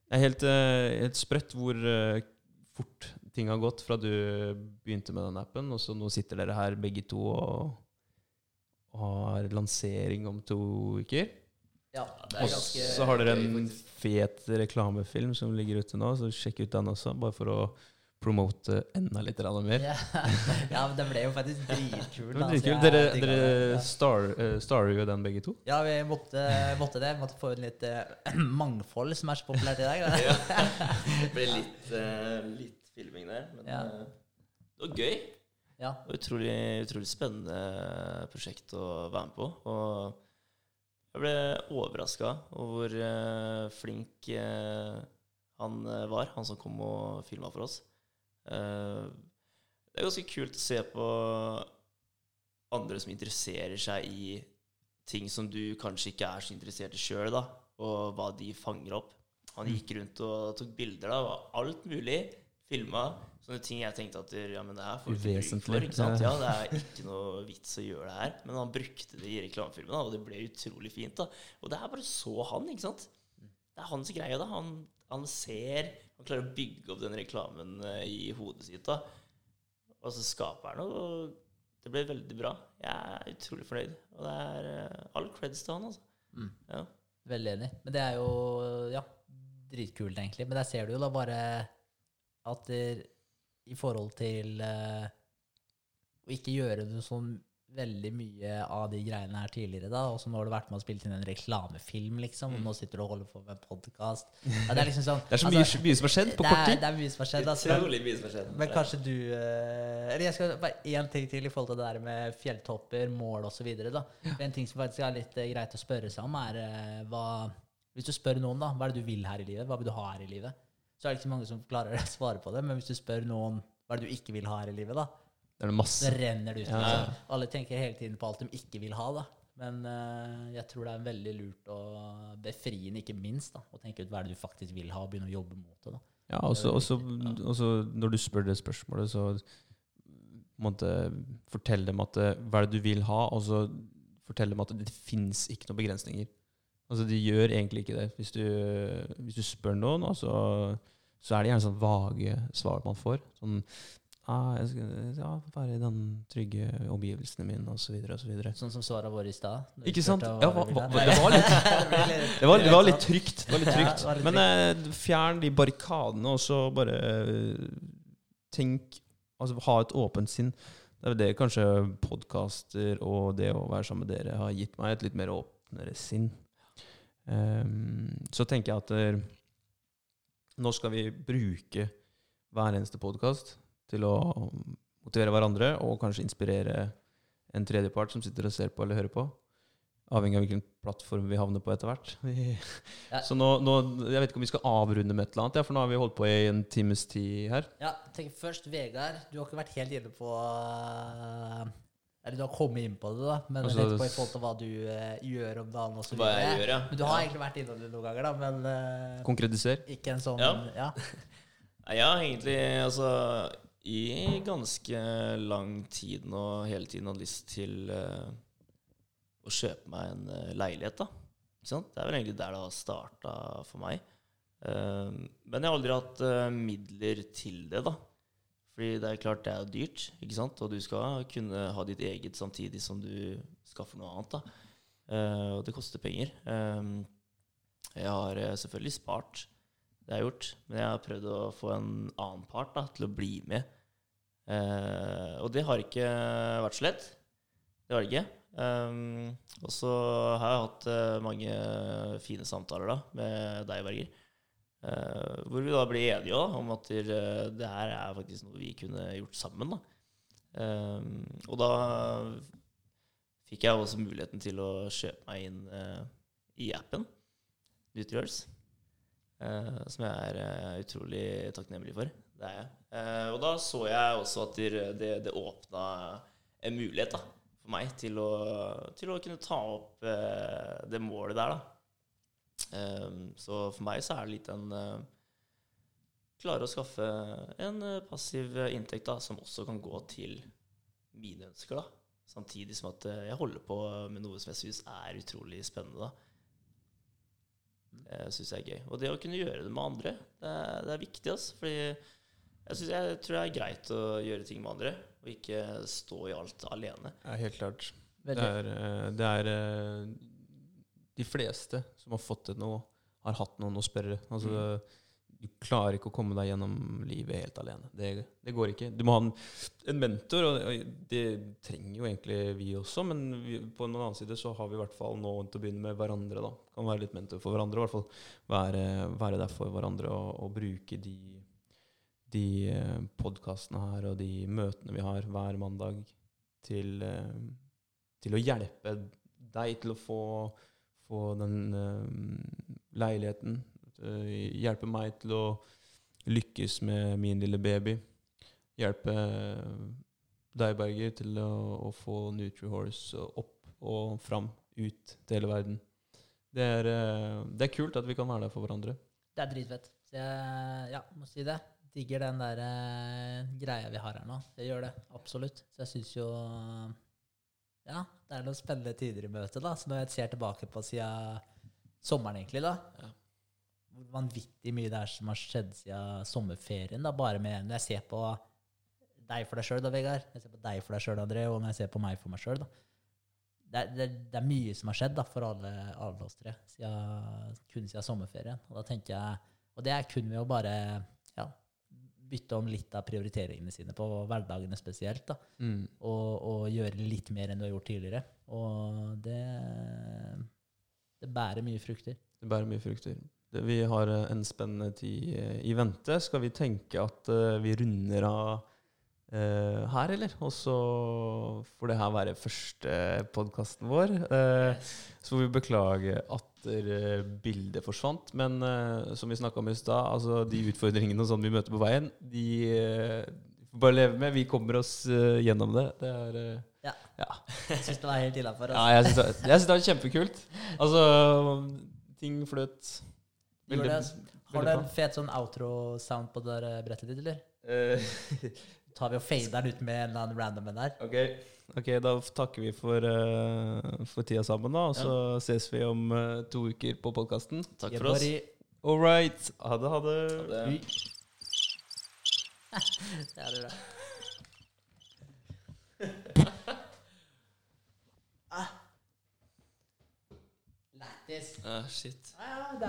er helt, helt sprøtt hvor fort ting har gått fra du begynte med den appen, og så nå sitter dere her begge to og, og har lansering om to uker. Ja, det Og så har dere en fet reklamefilm som ligger ute nå, så sjekk ut den også, bare for å promote enda litt mer. Ja. ja, men den ble jo faktisk dritkul. Da, dritkul. dritkult. jeg Dere, dere det. Ja. star, uh, starer jo den begge to. Ja, vi måtte, måtte det. Måtte få inn litt uh, mangfold, som er så populært i dag. Da. Ja. Det ble litt, uh, litt filming der, men Ja. eh, det var gøy. Ja. Utrolig, utrolig spennende prosjekt å være med på. Og jeg ble overraska over hvor eh, flink eh, han eh, var, han som kom og filma for oss. Det er ganske kult å se på andre som interesserer seg i ting som du kanskje ikke er så interessert i sjøl, og hva de fanger opp. Han gikk rundt og tok bilder av alt mulig. Filma sånne ting jeg tenkte at ja, men det her får du ikke bruk for. Ikke sant? Ja, det er ikke noe vits å gjøre det her. Men han brukte det i reklamefilmen, og det ble utrolig fint. da. Og det er bare så han, ikke sant? Det er hans greie. da. Han, han ser Han klarer å bygge opp den reklamen eh, i hodet sitt. da. Og så skaper han noe. og Det ble veldig bra. Jeg er utrolig fornøyd. Og det er eh, all creds til han, altså. Mm. Ja. Veldig enig. Men det er jo ja, dritkult, egentlig. Men der ser du jo da bare at det, i forhold til uh, å ikke gjøre noe sånn veldig mye av de greiene her tidligere, da, og så nå har du vært med og spilt inn en reklamefilm, liksom, og nå sitter du og holder på med en podkast. Ja, det er liksom sånn Det er så altså, mye, mye som har skjedd på kort tid. det er mye som har skjedd. Altså, Utrolig mye som har skjedd. men kanskje du eh, Eller jeg skal bare én ting til i forhold til det der med fjelltopper, mål osv. En ting som faktisk er litt eh, greit å spørre seg om, er hva Hvis du spør noen, da, hva er det du vil her i livet? Hva vil du ha her i livet? Så er det ikke så mange som klarer å svare på det. Men hvis du spør noen hva er det du ikke vil ha her i livet, da, Det det så renner det ut. Ja. ja. Alle tenker hele tiden på alt de ikke vil ha, da. Men uh, jeg tror det er veldig lurt og befriende, ikke minst, da, å tenke ut hva er det du faktisk vil ha, og begynne å jobbe mot det. da. Ja, også, også når du spør det spørsmålet, så måte fortell dem at eh, hva er det du vil ha, og så fortell dem at det finnes ikke noen begrensninger. Altså, de gjør egentlig ikke det. Hvis du, hvis du spør noen, altså, så er det gjerne sånn vage svar man får. Sånn ah, jeg skal ja, være i den trygge omgivelsene mine, osv., osv. Sånn som svaret vårt i stad. Ikke sant? Ja, hva hva, det var litt Det var, det var litt trygt. Var litt trygt. Men eh, fjern de barrikadene, og så bare eh, tenk Altså ha et åpent sinn. Det er det kanskje podkaster og det å være sammen med dere har gitt meg, et litt mer åpnere sinn. Ehm, så tenker jeg at eh, nå skal vi bruke hver eneste podkast til å motivere hverandre og kanskje inspirere en tredjepart som sitter og ser på eller hører på. Avhengig av hvilken plattform vi havner på etter hvert. Ja. Så nå, nå, Jeg vet ikke om vi skal avrunde med et eller annet, for nå har vi holdt på i en times tid her. Ja, tenk først Vegard. Du har ikke vært helt inne på Eller du har kommet inn på det, da, men Altså, litt på i forhold til hva du eh, gjør om dagen og så Hva jeg gjør, ja. Men du har Ja. egentlig vært innom det noen ganger, da, men eh, Konkretiser. ikke en sånn Ja. ja. Har egentlig altså i ganske lang tid nå hele tiden hatt lyst til eh, å kjøpe meg en eh, leilighet, da. Ikke sant? Det er vel egentlig der det har starta for meg. Eh, men jeg har aldri hatt eh, midler til det, da. Fordi det er klart det er dyrt, ikke sant? og du skal kunne ha ditt eget samtidig som du skaffer noe annet. da. Uh, og det koster penger. Um, jeg har eh, selvfølgelig spart, det jeg har gjort, men jeg har prøvd å få en annen part da, til å bli med. Uh, og det har ikke vært så lett. Det har det ikke. Um, og så har jeg hatt uh, mange fine samtaler da, med deg, Berger. Eh, hvor vi da ble enige da, om at det, det her er faktisk noe vi kunne gjort sammen. Da. Uh, og da fikk jeg også muligheten til å kjøpe meg inn i appen Nutrials. som jeg er utrolig takknemlig for. Det er jeg. Og da så jeg også at det, det, åpna en mulighet da, for meg til å, til å kunne ta opp det målet der, da. Eh, så for meg så er det litt en eh, Klare å skaffe en eh, passiv inntekt da, som også kan gå til mine ønsker, da. Samtidig som at eh, jeg holder på med noe som jeg syns er utrolig spennende. da. Det syns jeg er gøy. Og det å kunne gjøre det med andre, det er, det er viktig. Altså, fordi jeg, synes, jeg tror det er greit å gjøre ting med andre, og ikke stå i alt alene. Ja, helt klart. Det er, det er De fleste som har fått til noe, har hatt noen å spørre. Altså, Du klarer ikke å komme deg gjennom livet helt alene. Det, det går ikke. Du må ha en, en mentor, og det trenger jo egentlig vi også. Men vi, på en annen side så har vi i hvert fall nå til å begynne med hverandre. da. Kan være litt mentor for hverandre, i hvert fall være, være der for hverandre og, og bruke de, de podkastene her og de møtene vi har hver mandag til, eh, til å hjelpe deg til å få, få den eh, leiligheten. eh, hjelpe meg til å lykkes med min lille baby. Hjelpe deg, Berger, til å, å få NutriHorse opp og fram, ut til hele verden. Det er, eh, det er kult at vi kan være der for hverandre. Det er dritfett. Så jeg ja, må si det. Digger den der eh, greia vi har her nå. Jeg gjør det, absolutt. Så jeg syns jo Ja, det er noen spennende tider i møte, da. Så når jeg ser tilbake på siden sommeren, egentlig, da Ja. Hvor vanvittig mye det er som har skjedd siden sommerferien, da. Bare med Når jeg ser på deg for deg sjøl, da, Vegard. Jeg ser på deg for deg sjøl, André, og når jeg ser på meg for meg sjøl, da. Det er, det, det er mye som har skjedd da, for alle, alle oss tre, siden, kun siden sommerferien. Og da tenker jeg, og det er kun ved å bare bytte om litt av prioriteringene sine på hverdagene spesielt. da, og, og gjøre litt mer enn du har gjort tidligere. Og det, det bærer mye frukter. Det bærer mye frukter. Det, vi har eh, en spennende tid eh, i vente. Skal vi tenke at uh, vi runder av uh, her, eller? Og så får det her være første podkasten vår. Eh, så får vi beklage at eh, bildet forsvant. Men eh, som vi snakka om i stad, altså de utfordringene og sånn vi møter på veien, de eh, får bare leve med. Vi kommer oss gjennom det. Det er Ja. ja. Jeg syns det var helt innafor. Ja, jeg syns det, det var kjempekult. Altså, ting fløt veldig- det. Har du en fet sånn outro-sound på det der brettet ditt, eller? Uh. tar vi og fader den ut med en eller annen random en der. Ok, ok, da takker vi for, uh, for tida sammen, da. Og så ses vi om uh, to uker på podkasten. Takk for oss. All right. Ha det, ha det. Ha det. Det er det bra. ah. Lættis. Ah, shit. Ah, ja,